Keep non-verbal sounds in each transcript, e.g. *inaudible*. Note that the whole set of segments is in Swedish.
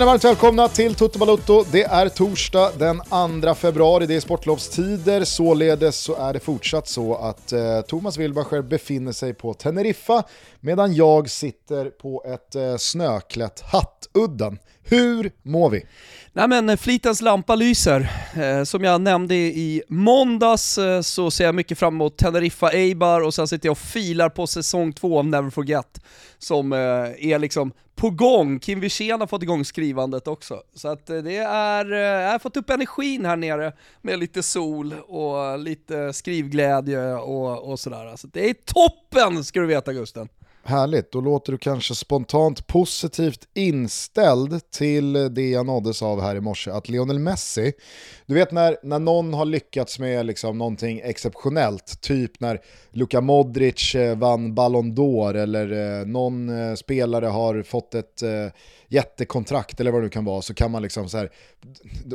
Känner varmt välkomna till Toto Balotto. Det är torsdag den 2 februari, det är sportlovstider. Således så är det fortsatt så att eh, Thomas Wilbacher befinner sig på Teneriffa medan jag sitter på ett eh, snöklätt Hattudden. Hur mår vi? Nej men eh, flitens lampa lyser. Eh, som jag nämnde i måndags eh, så ser jag mycket fram emot Teneriffa Eibar och sen sitter jag och filar på säsong två av Never Forget som eh, är liksom på gång. Kim Wirsén har fått igång skrivandet också. Så att eh, det är, eh, jag har fått upp energin här nere med lite sol och lite skrivglädje och, och sådär. Så det är toppen ska du veta Gusten. Härligt, då låter du kanske spontant positivt inställd till det jag nåddes av här i morse, att Lionel Messi, du vet när, när någon har lyckats med liksom någonting exceptionellt, typ när Luka Modric eh, vann Ballon d'Or eller eh, någon eh, spelare har fått ett jättekontrakt eller vad det nu kan vara, så kan man liksom så här,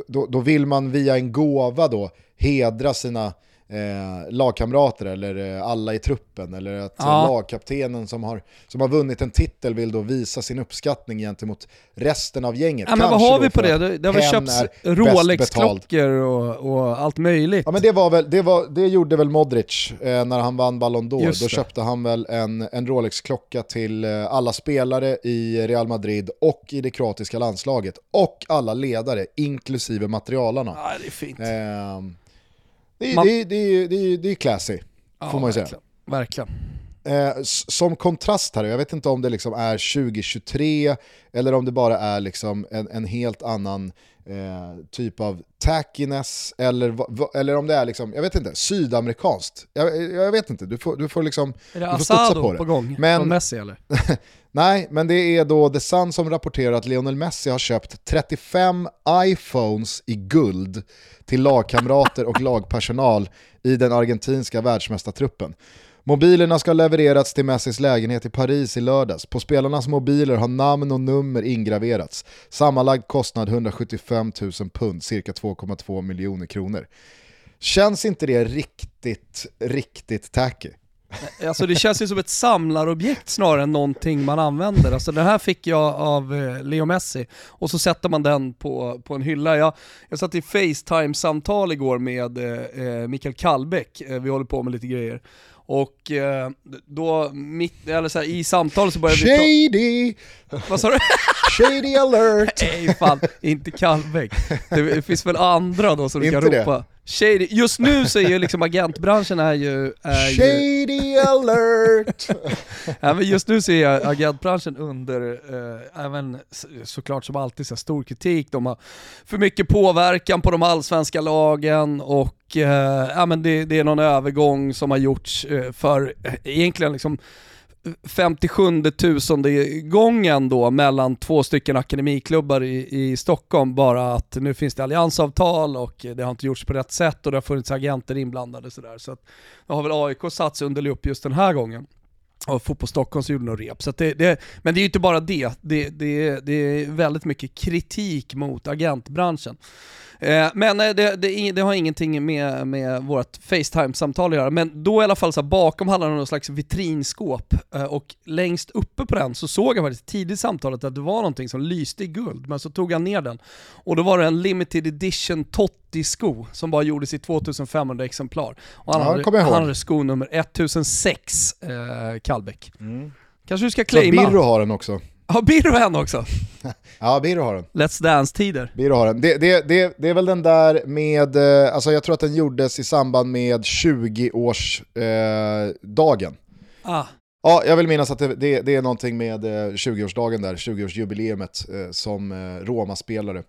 då, då vill man via en gåva då hedra sina eh, lagkamrater eller eh, alla i truppen eller att ja. lagkaptenen som har, som har vunnit en titel vill då visa sin uppskattning gentemot resten av gänget. Ja, men vad har vi på det? Det, det har väl köpts Rolex-klockor och, och, allt möjligt. Ja men det, var väl, det, var, det gjorde väl Modric eh, när han vann Ballon d'Or. Då köpte han väl en, en Rolex-klocka till eh, alla spelare i Real Madrid och i det kroatiska landslaget och alla ledare, inklusive materialarna. Ja, det är fint. Eh, det är, man... det, det, det, det är classy, ja, får man ju säga. Verkligen. Eh, som kontrast här, jag vet inte om det liksom är 2023 eller om det bara är liksom en, en helt annan eh, typ av tackiness eller, eller om det är liksom, jag vet inte, sydamerikanskt. Jag, jag vet inte, du får, du får liksom Är det Asado på, det. på gång? Men, från Messi eller? *laughs* nej, men det är då The Sun som rapporterar att Lionel Messi har köpt 35 iPhones i guld till lagkamrater och lagpersonal i den argentinska världsmästartruppen. Mobilerna ska ha levererats till Messis lägenhet i Paris i lördags. På spelarnas mobiler har namn och nummer ingraverats. Sammanlagd kostnad 175 000 pund, cirka 2,2 miljoner kronor. Känns inte det riktigt, riktigt tacky? Alltså det känns ju som ett samlarobjekt snarare än någonting man använder. Alltså den här fick jag av eh, Leo Messi och så sätter man den på, på en hylla. Jag, jag satt i Facetime-samtal igår med eh, eh Mikael Kallbäck, eh, vi håller på med lite grejer. Och eh, då, mitt, eller så här, i samtalet så började vi Shady! Vad sa du? *laughs* Shady alert! *laughs* Nej fan, inte Kallbäck. Det finns väl andra då som du kan ropa. Det. Shady, just nu så är ju liksom agentbranschen är ju... Är Shady ju... alert! *laughs* ja, men just nu så är agentbranschen under, eh, även såklart som alltid, så stor kritik. De har för mycket påverkan på de allsvenska lagen och eh, ja, men det, det, är någon övergång som har gjorts eh, för eh, egentligen liksom 57 tusende gången då mellan två stycken akademiklubbar i, i Stockholm bara att nu finns det alliansavtal och det har inte gjorts på rätt sätt och det har funnits agenter inblandade sådär. Så att då har väl AIK satt sig under lupp just den här gången. Och Fotboll Stockholm så gjorde något rep. Så det, det, men det är ju inte bara det, det, det, det är väldigt mycket kritik mot agentbranschen. Eh, men eh, det, det, det, har ingenting med, med vårt Facetime-samtal att göra, men då i alla fall så här, bakom handlar det någon slags vitrinskåp eh, och längst uppe på den så såg jag faktiskt tidigt i samtalet att det var någonting som lyste i guld, men så tog jag ner den och då var det en limited edition Totti-sko som bara gjordes i 2500 exemplar. Och han, ja, hade, han hade skonummer 1006, eh, Kallbäck. Mm. Kanske du ska claima? Birro har den också. Har Birro en också? *laughs* ja, Birro har den. Let's Dance-tider. Birro har den. Det, det, det, det, är väl den där med, eh, alltså jag tror att den gjordes i samband med 20-årsdagen. Eh, ah. Ja, jag vill minnas att det, det, det är någonting med 20-årsdagen där, 20-årsjubileumet eh, som eh, Roma-spelare.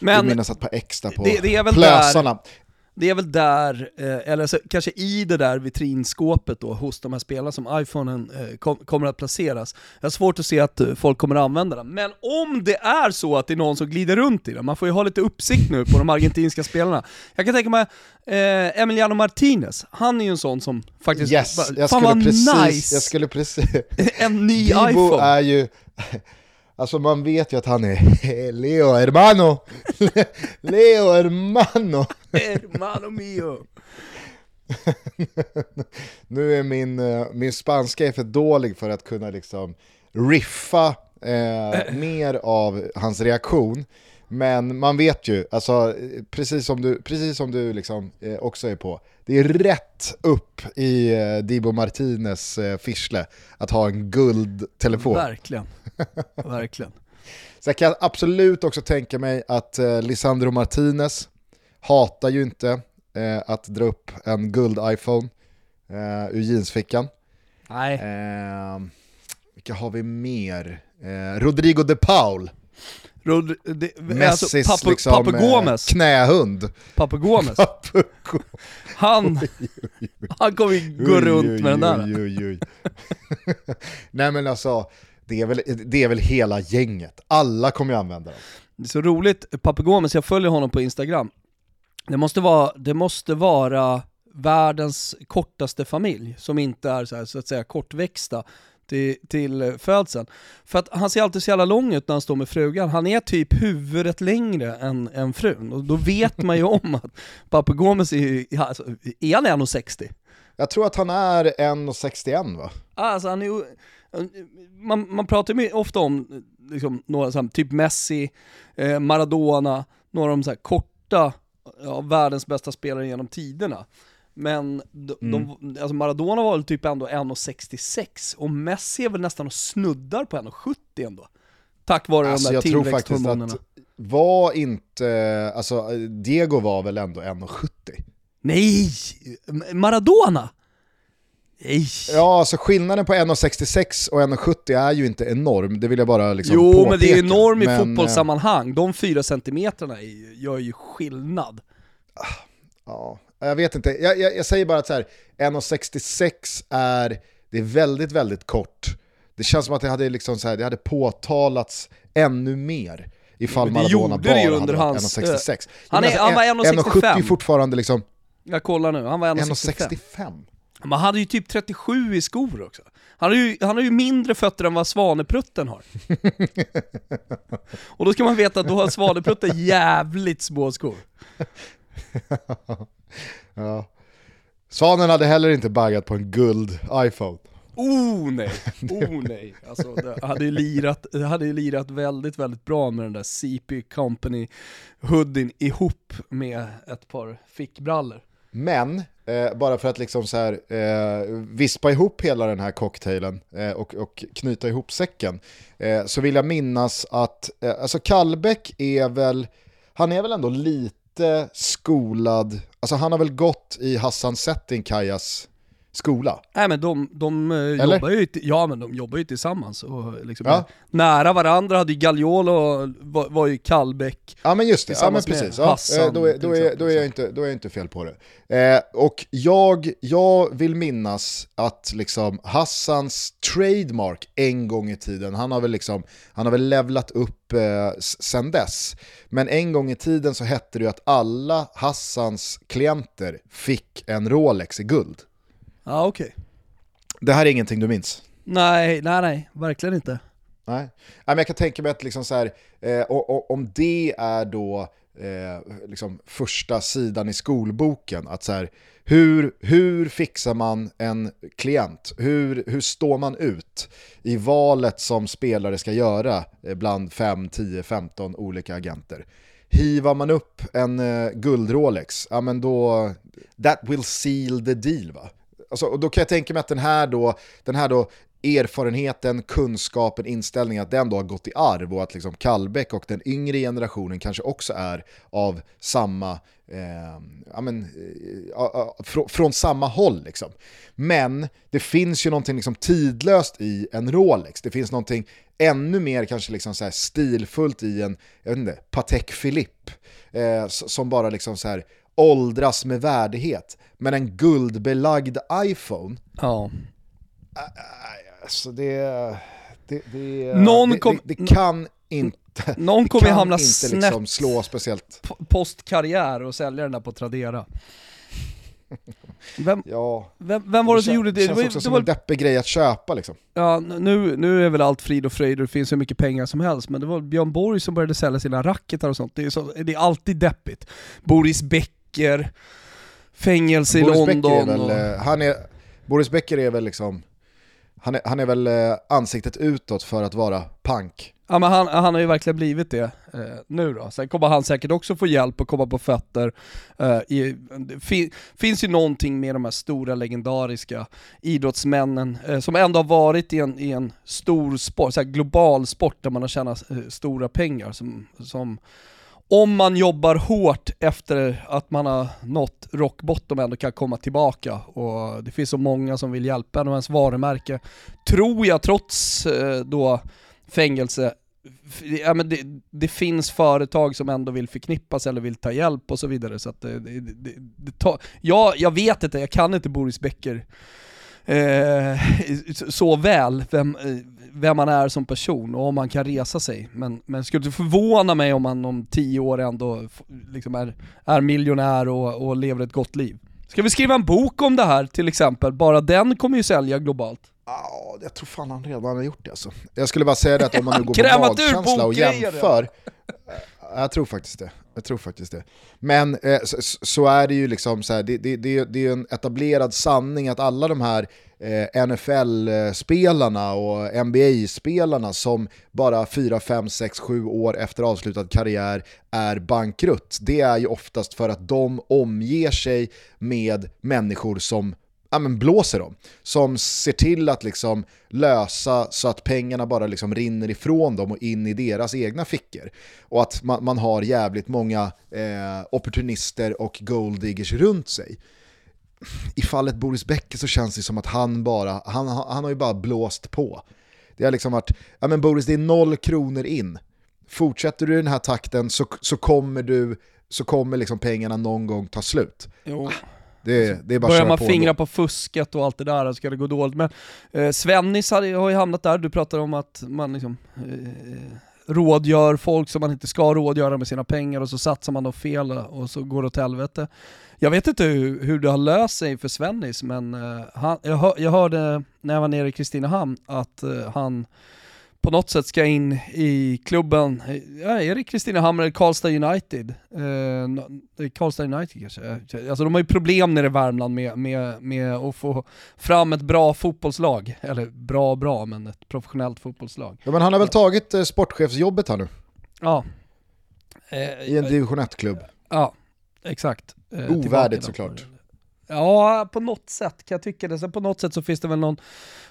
Men jag vill minnas att par extra på det, det är väl plösarna. Det är väl där, eh, eller så, kanske i det där vitrinskåpet då hos de här spelarna som iPhonen eh, kom, kommer att placeras. Jag har svårt att se att eh, folk kommer att använda den. Men om det är så att det är någon som glider runt i den, man får ju ha lite uppsikt nu på de argentinska spelarna. Jag kan tänka mig Emiliano Martinez, han är ju en sån som faktiskt, yes, jag fan vad precis, nice! Jag skulle precis... *laughs* en ny Divo iPhone! är ju... Alltså man vet ju att han är *laughs* Leo hermano! *laughs* Leo hermano! *laughs* hermano mio! nu är min, eh, min spanska är för dålig för att kunna liksom riffa eh, *clears throat* mer av hans reaktion. Men man vet ju, alltså, precis som du, precis som du liksom, eh, också är på, det är rätt upp i eh, Dibo Martinez eh, fischle att ha en guldtelefon. Verkligen, *laughs* verkligen. Så jag kan absolut också tänka mig att eh, Lisandro Martinez hatar ju inte eh, att dra upp en guld-iPhone eh, ur jeansfickan. Nej. Eh, vilka har vi mer? Eh, Rodrigo de Paul, Rod, det, Messis alltså, Papu, liksom, Papu eh, Gomes, knähund. Papu Gomes, *laughs* Papu Go- han, han kommer ju gå runt oj, med den där. oj, oj, oj. *laughs* Nej men alltså, det är, väl, det är väl hela gänget. Alla kommer ju använda dem. Det är så roligt, Papu Gomes, jag följer honom på Instagram. Det måste vara, det måste vara världens kortaste familj som inte är så, här, så att säga kortväxta till, till födseln. För att han ser alltid så jävla lång ut när han står med frugan. Han är typ huvudet längre än, än frun. Och då vet man ju *laughs* om att Papu Gomes är ju, alltså, är han 1,60? Jag tror att han är 1,61 va? Alltså han är man, man pratar ju ofta om liksom, några så här, typ Messi, eh, Maradona, några av de så här, korta, ja, världens bästa spelare genom tiderna. Men de, Mm. de, alltså Maradona var väl typ ändå 1,66 och Messi är väl nästan och snuddar på 1,70 ändå. Tack vare Alltså, de där jag tror faktiskt tillväxthormonerna. att var inte, alltså Diego var väl ändå 1,70? Nej! Maradona! Nej! Ja, alltså skillnaden på 1,66 och 1,70 är ju inte enorm, det vill jag bara liksom jo påpeka. men det är enorm i Men, eh, fotbollssammanhang, de fyra centimeterna är- gör ju skillnad. Ja, jag vet inte. Jag, jag, jag säger bara att så här, 1,66 är, det är väldigt, väldigt kort. Det känns som att det hade, liksom så här, det hade påtalats ännu mer ifall det Maradona bara det ju hade under varit hans, 1,66. han är- Men han var en- 1,70 är 1,65. fortfarande liksom Jag kollar nu, han var 1,65. 1,65. Man hade ju typ 37 i skor också. Han har ju, han har ju mindre fötter än vad Svaneprutten har. *laughs* Och då ska man veta att då har Svaneprutten jävligt små skor. *laughs* *laughs* Ja. Svanen hade heller inte baggat på en guld iPhone. Oh nej, *laughs* oh nej. Alltså, det hade ju lirat, det hade ju lirat väldigt, väldigt bra med den där CP Company hoodien ihop med ett par fickbrallor. Men, eh, bara för att liksom så här, eh, vispa ihop hela den här cocktailen eh, och, och knyta ihop säcken, eh, så vill jag minnas att, eh, alltså Kallbäck är väl, han är väl ändå lite skolad, alltså han har väl gått i Hassan Settinkajas skola. Nej men de, de eh, Eller? jobbar ju, ja men de jobbar ju tillsammans och liksom Ja. nära varandra, hade ju Gagliolo var, var ju Kallbäck. Ja men just det, ja, men precis. Ja, Hassan, eh, då, är, då, är, då, är jag inte, då är jag inte fel på det. Eh, och jag, jag vill minnas att liksom Hassans trademark en gång i tiden, han har väl, liksom, han har väl levlat upp eh, sen dess. Men en gång i tiden så hette det ju att alla Hassans klienter fick en Rolex i guld. Ja okej. Det här är ingenting du minns? Nej, nej nej, verkligen inte. Nej. Nej, men jag kan tänka mig att liksom så här, eh, och, och, om det är då eh, liksom första sidan i skolboken, att så här, hur, hur fixar man en klient? Hur, hur står man ut i valet som spelare ska göra eh, bland 5, 10, 15 olika agenter? Hivar man upp en eh, guld-Rolex, ja men då, that will seal the deal va? Alltså, och då kan jag tänka mig att den här då, den här då erfarenheten, kunskapen, inställningen, att den då har gått i arv och att liksom Kallbäck och den yngre generationen kanske också är av samma, eh, ja men, eh, fr från samma håll liksom. Men det finns ju någonting liksom tidlöst i en Rolex, det finns någonting ännu mer kanske liksom så här stilfullt i en, jag vet inte, Patek Philippe, eh, som bara liksom så här åldras med värdighet. Men en guldbelagd iPhone, Ja. Alltså det... det, det Någon det, kom- det, det kan inte, Någon det kommer ju hamna inte snett liksom slå speciellt. postkarriär och sälja den där på Tradera. Vem, Ja, vem, vem var det som gjorde det? Det känns var, ju- också det som var, en deppig grej att köpa liksom. ja, nu, nu är väl allt frid och fröjd och det finns hur mycket pengar som helst, men det var Björn Borg som började sälja sina racketar och sånt. Det är, så, det är alltid deppigt. Boris Becker, fängelse i Boris London. Becker är väl, och, eh, han är, Boris Becker är väl liksom, han, är, han är väl eh, ansiktet utåt för att vara pank. Ja men han, han har ju verkligen blivit det eh, nu då. Sen kommer han säkert också få hjälp att komma på fötter. Eh, i, det fin, finns ju någonting med de här stora legendariska idrottsmännen eh, som ändå har varit i en, i en stor sport, så global sport där man har tjänat eh, stora pengar. Som, som, om man jobbar hårt efter att man har nått rock bottom ändå kan komma tillbaka. Och det finns så många som vill hjälpa en och ens varumärke, tror jag trots eh, då fängelse, ja, men det, det, finns företag som ändå vill förknippas eller vill ta hjälp och så vidare. Så att det, det, det tar, ja, jag vet inte, jag kan inte Boris Becker eh, så väl, vem, vem man är som person och om man kan resa sig. Men, men skulle det förvåna mig om han om tio år ändå liksom är, är miljonär och, och lever ett gott liv. Ska vi skriva en bok om det här till exempel? Bara den kommer ju sälja globalt. Ja, jag tror fan han redan har gjort det alltså. Jag skulle bara säga det att om man nu går på *laughs* magkänsla och jämför, jag tror faktiskt det. Jag tror faktiskt det. Men eh, så, så, är det ju liksom så här, det, det, det, det är en etablerad sanning att alla de här eh, NFL-spelarna eh, och NBA-spelarna som bara 4, 5, 6, 7 år efter avslutad karriär är bankrutt. Det är ju oftast för att de omger sig med människor som ja, men blåser dem. Som ser till att liksom lösa så att pengarna bara liksom rinner ifrån dem och in i deras egna fickor. Och att man, man har jävligt många eh, opportunister och golddiggers runt sig. I fallet Boris Becker så känns det som att han bara, han, han har ju bara blåst på. Det har liksom varit, ja men Boris det är noll kronor in. Fortsätter du i den här takten så, så kommer du så kommer liksom pengarna någon gång ta slut. Jo. Det, det är bara Börjar man på fingra på fusket och allt det där så ska det gå dåligt. Men eh, Svennis har, har ju hamnat där, du pratar om att man liksom eh, rådgör folk som man inte ska rådgöra med sina pengar och så satsar man då fel och så går det åt helvete. Jag vet inte hur, hur det har löst sig för Svennis men eh, han, jag, hör, jag hörde när jag var nere i Kristinehamn att eh, han på något sätt ska in i klubben, ja, är det Kristinehamn eller Karlstad United? Eh, Karlstad United kanske? Alltså de har ju problem nere i Värmland med, med, med att få fram ett bra fotbollslag. Eller bra bra, men ett professionellt fotbollslag. Ja men han har väl tagit eh, sportchefsjobbet här nu? Ja. Eh, I en division 1-klubb? Ja, exakt. Eh, Ovärdigt såklart. Ja, på något sätt kan jag tycka det. Sen på något sätt så finns det väl någon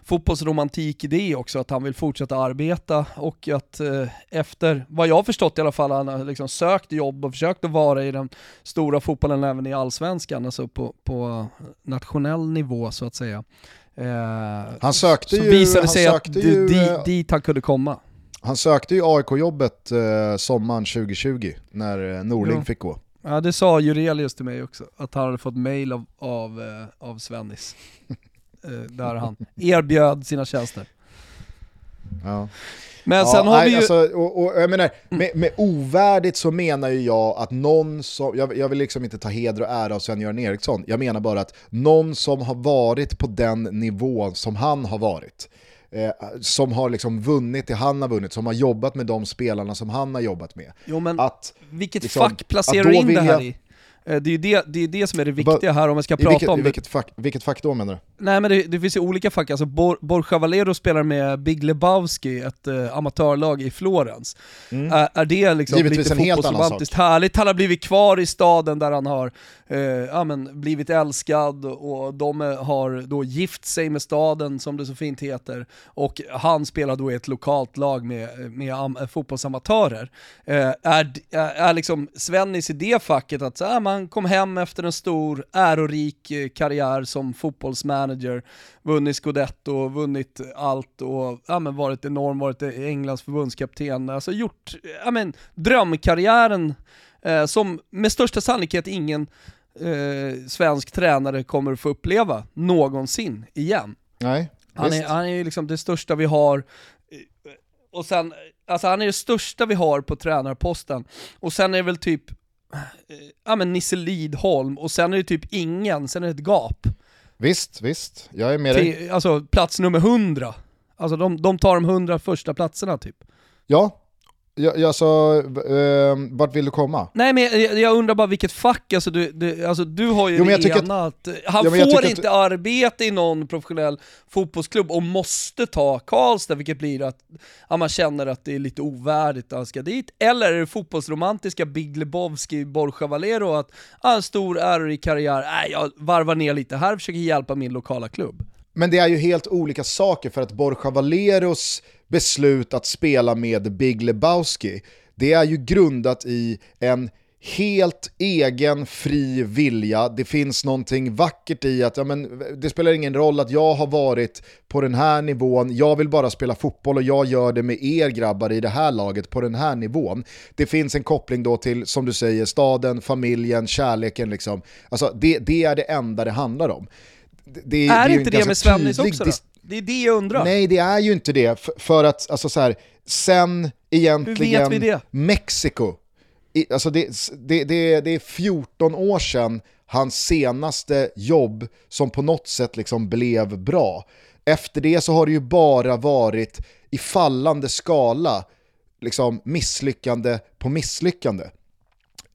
fotbollsromantik i det också, att han vill fortsätta arbeta och att eh, efter, vad jag har förstått i alla fall, han har liksom sökt jobb och försökt att vara i den stora fotbollen även i allsvenskan, alltså på, på nationell nivå så att säga. Eh, han sökte så ju... visade sig att ju, dit, eh, dit han kunde komma. Han sökte ju AIK-jobbet eh, sommaren 2020 när eh, Norling jo. fick gå. Ja det sa Jurelius till mig också, att han hade fått mail av, av, eh, av Svennis. *laughs* eh, där han erbjöd sina tjänster. Ja. Men ja, sen har nej, vi ju... Alltså, och, och, jag menar, med, med ovärdigt så menar ju jag att någon som, jag, jag vill liksom inte ta heder och ära av Sven-Göran Eriksson, jag menar bara att någon som har varit på den nivån som han har varit, eh, som har liksom vunnit det han har vunnit, som har jobbat med de spelarna som han har jobbat med. Jo men att, vilket liksom, fack placerar du in det här i? Eh, det är ju det, det, är det som är det viktiga här om vi ska prata vilket, om vilket fack, vilket fack då menar du? Nej men det, det finns ju olika fack, alltså Bor, Borja Valero spelar med Big Lebowski, ett uh, amatörlag i Florens. Mm. Är, är det liksom Givetvis lite fotbollsromantiskt härligt? Han har blivit kvar i staden där han har uh, Eh, ja, men, blivit älskad och de har då gift sig med staden som det så fint heter. Och han spelar då i ett lokalt lag med, med am, eh, fotbollsamatörer. Eh, är, är, liksom Svennis i det facket att så, ah, man kom hem efter en stor ärorik karriär som fotbollsmanager, vunnit scudetto, vunnit allt och ja, men varit enorm, varit Englands förbundskapten, alltså gjort ja, men, drömkarriären eh, som med största sannolikhet ingen eh, svensk tränare kommer få uppleva någonsin igen. Nej, han är, han är liksom det största vi har, eh, och sen, alltså han är det största vi har på tränarposten, och sen är det väl typ ja men Nisse Lidholm, och sen är det typ ingen, sen är det ett gap. Visst, visst, jag är med dig. Alltså plats nummer 100. Alltså de, de tar de 100 första platserna typ. Ja, Jag, jag sa, eh, vart vill du komma? Nej men jag, jag undrar bara vilket fack, alltså du, du, alltså, du har ju Jo, det ena att, han jag får inte att- arbeta i någon professionell fotbollsklubb och måste ta Karlstad, vilket blir att ja, man känner att det är lite ovärdigt att han ska dit. Eller är det fotbollsromantiska Big Lebowski, Borja Valero, att ah, en stor ärorik karriär, nej jag varvar ner lite här, försöker hjälpa min lokala klubb. Men det är ju helt olika saker för att Borja Valeros beslut att spela med Big Lebowski, det är ju grundat i en helt egen fri vilja. Det finns någonting vackert i att ja, men, det spelar ingen roll att jag har varit på den här nivån, jag vill bara spela fotboll och jag gör det med er grabbar i det här laget på den här nivån. Det finns en koppling då till, som du säger, staden, familjen, kärleken. Liksom. Alltså, det, det är det enda det handlar om. Det, det, är ju inte det med Svennis också då? Det är det jag undrar. Nej, det är ju inte det. För, för att, alltså så här, sen egentligen det? Mexiko, i, alltså det, det, det, det är 14 år sedan hans senaste jobb som på något sätt liksom blev bra. Efter det så har det ju bara varit i fallande skala, liksom misslyckande på misslyckande.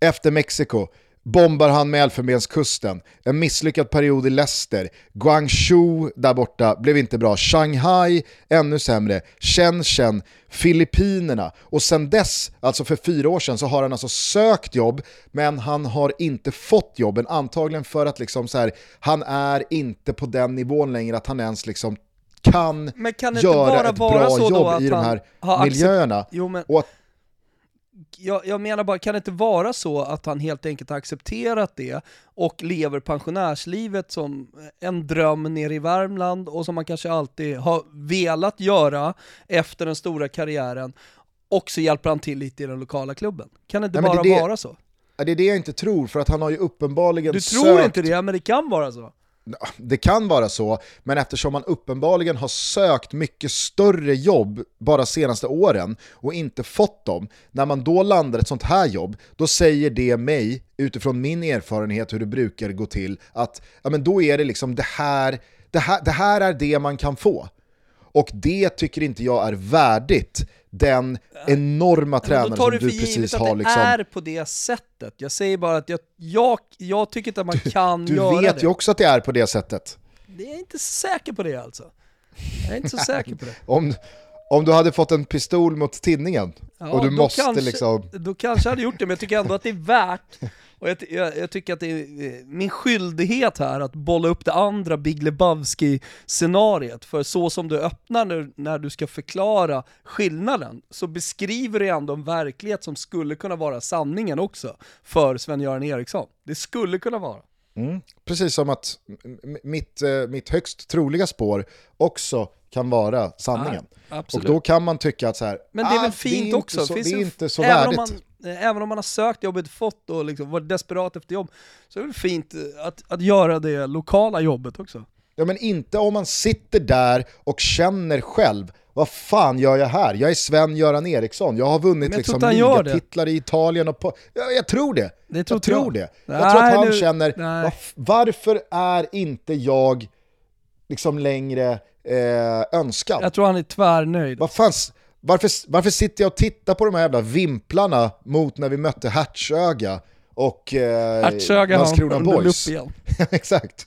Efter Mexiko bombar han med Elfenbenskusten, en misslyckad period i Leicester, Guangzhou där borta blev inte bra, Shanghai ännu sämre, Shenzhen, Filippinerna. Och sen dess, alltså för fyra år sedan, så har han alltså sökt jobb men han har inte fått jobben, antagligen för att liksom så här, han är inte på den nivån längre att han ens liksom kan Men kan göra bara ett vara bra jobb i de här miljöerna. Jo, men Och att jag, jag menar bara, kan det inte vara så att han helt enkelt har accepterat det och lever pensionärslivet som en dröm nere i Värmland och som man kanske alltid har velat göra efter den stora karriären och så hjälper han till lite i den lokala klubben. Kan det inte Nej, bara det vara så? Det är det jag inte tror, för att han har ju uppenbarligen Du tror sökt... inte det, men det kan vara så. Det kan vara så, men eftersom man uppenbarligen har sökt mycket större jobb bara senaste åren och inte fått dem, när man då landar ett sånt här jobb, då säger det mig, utifrån min erfarenhet hur det brukar gå till, att ja, men då är det liksom det här, det här, det här är det man kan få. Och det tycker inte jag är värdigt den enorma Men då tränare tar som du du för givet precis att har det liksom... är på det sättet. Jag säger bara att jag, jag, jag tycker inte att man kan Du göra vet det. ju också att det är på det sättet. Jag är inte säker på det alltså. Jag är inte så *laughs* säker på det. Om, om du hade fått en pistol mot tinningen Ja, och du måste kanske, liksom... Då kanske jag hade gjort det, men jag tycker ändå att det är värt, och jag, jag, jag tycker att det är eh, min skyldighet här att bolla upp det andra Big Lebowski-scenariet, för så som du öppnar nu när du ska förklara skillnaden, så beskriver du ändå en verklighet som skulle kunna vara sanningen också, för Sven-Göran Eriksson. Det skulle kunna vara. Mm. Precis som att mitt, eh, mitt högst troliga spår också kan vara sanningen. Ja, och då kan man tycka att så här, Men det är ah, väl fint inte också? Så, det är inte så även värdigt. Om man, även om man har sökt jobbet, fått och liksom varit desperat efter jobb, så är det väl fint eh, att, att göra det lokala jobbet också. Ja men inte om man sitter där och känner själv, vad fan gör jag här? Jag är Sven-Göran Eriksson, jag har vunnit jag tror liksom ligatitlar i Italien och på... ja, Jag tror det. Det jag tror tror inte det. jag. Jag tror att han nu- känner. "Varf- varför är inte jag liksom längre eh, önskad? Jag tror han är tvärnöjd. Vad fan, s- varför, varför sitter jag och tittar på de här jävla vimplarna mot när vi mötte Hertsöga och eh, Hertsöga Landskrona Boys? *laughs* Exakt.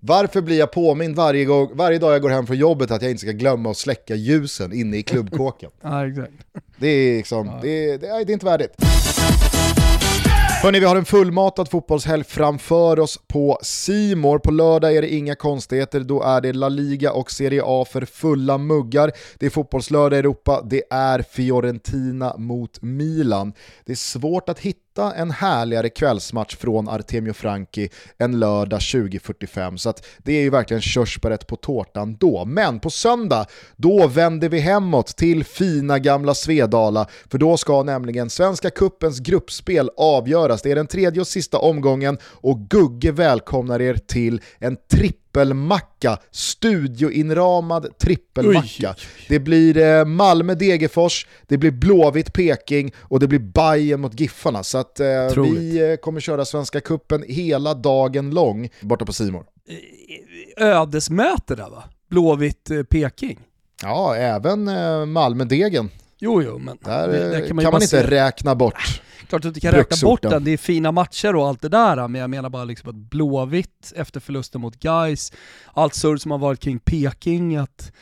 Varför blir jag påmind varje, gång, varje dag jag går hem från jobbet att jag inte ska glömma att släcka ljusen inne i klubbkåken? *laughs* Ja, exakt. Det är, liksom, det, är- det, är, det är inte värdigt. Hörni, vi har en fullmatad fotbollshelg framför oss på Simor. På lördag är det inga konstigheter, då är det La Liga och Serie A för fulla muggar. Det är fotbollslördag i Europa, det är Fiorentina mot Milan. Det är svårt att hitta hitta en härligare kvällsmatch från Artemio Franki en lördag 20.45, så att det är ju verkligen körsbäret på tårtan då. Men på söndag, då vänder vi hemåt till fina gamla Svedala, för då ska nämligen Svenska Kuppens gruppspel avgöras. Det är den tredje och sista omgången och Gugge välkomnar er till en trippelmacka, studioinramad trippelmacka. Det blir eh, Malmö-Degerfors, det blir Blåvitt-Peking och det blir Bayern mot Giffarna. Så att eh, vi eh, kommer köra Svenska Kuppen hela dagen lång borta på Simor. Ödesmöte där va? Blåvitt eh, Peking. Ja, även eh, Malmö-Degen Jo, jo, men Där det- det kan man, bara inte se. räkna bort. Klart du inte kan räkna bort den, det är fina matcher och allt det där, men jag menar bara liksom att Blåvitt efter förlusten mot Gais, allt surr som har varit kring Peking, att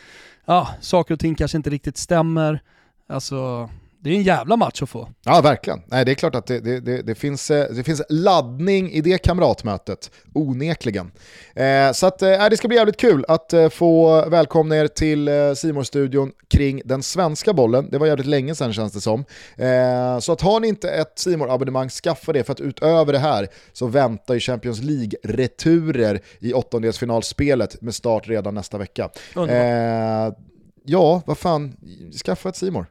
ja, saker och ting kanske inte riktigt stämmer. Alltså, det är en jävla match att få. Ja, verkligen. Nej, det är klart att det, det, det, finns, eh, det finns laddning i det kamratmötet, onekligen. Eh, så att, eh, det ska bli jävligt kul att eh, få välkomna er till eh, studion kring den svenska bollen. Det var jävligt länge sedan känns det som. Eh, så att har ni inte ett simor abonnemang skaffa det för att utöver det här så väntar ju Champions League-returer i åttondelsfinalspelet med start redan nästa vecka. Eh, ja, vad fan, skaffa ett simor.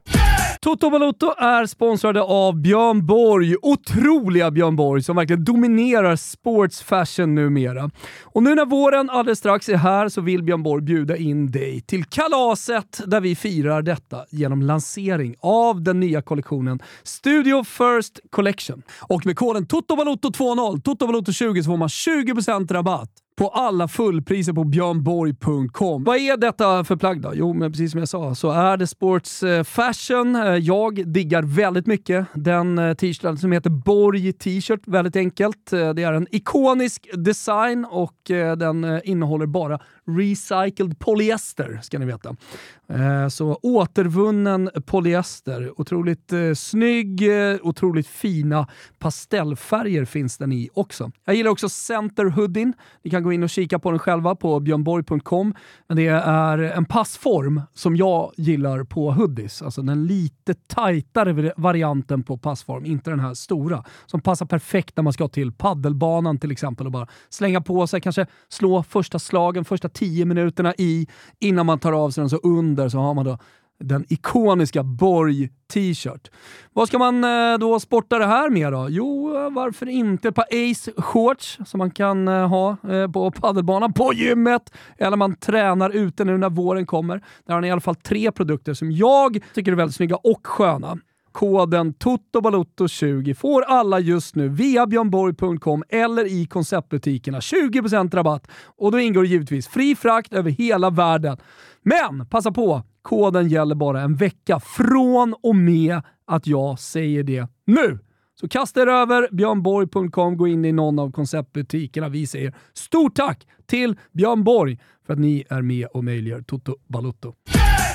Toto Balotto är sponsrade av Björn Borg, otroliga Björn Borg som verkligen dominerar sports fashion numera. Och nu när våren alldeles strax är här så vill Björn Borg bjuda in dig till kalaset där vi firar detta genom lansering av den nya kollektionen Studio First Collection. Och med koden TOTOBALOTTO20, TOTOBALOTTO20 så får man 20% rabatt på alla fullpriser på björnborg.com. Vad är detta för plagg då? Jo, men precis som jag sa så är det sports eh, fashion. Eh, jag diggar väldigt mycket den eh, t-shirten som heter Borg t-shirt. Väldigt enkelt. Det är en ikonisk design och den innehåller bara recycled polyester, ska ni veta. Så återvunnen polyester. Otroligt snygg, otroligt fina pastellfärger finns den i också. Jag gillar också Center Hoodien. Ni kan kan gå in och kika på den själva på björnborg.com. Men det är en passform som jag gillar på hoodies. Alltså den lite tajtare varianten på passform, inte den här stora. Som passar perfekt när man ska till paddelbanan till exempel och bara slänga på sig, kanske slå första slagen, första tio minuterna i innan man tar av sig den så under så har man då den ikoniska Borg t-shirt. Vad ska man eh, då sporta det här med då? Jo, eh, varför inte ett par Ace shorts som man kan eh, ha på paddelbanan, på gymmet, eller man tränar ute nu när våren kommer. Där har ni i alla fall tre produkter som jag tycker är väldigt snygga och sköna. Koden TOTOBALOTTO20 får alla just nu via björnborg.com eller i konceptbutikerna. 20% rabatt och då ingår givetvis fri frakt över hela världen. Men passa på, koden gäller bara en vecka från och med att jag säger det nu. Så kasta er över björnborg.com, gå in i någon av konceptbutikerna. Vi säger stort tack till Björn Borg för att ni är med och möjliggör Toto Balutto.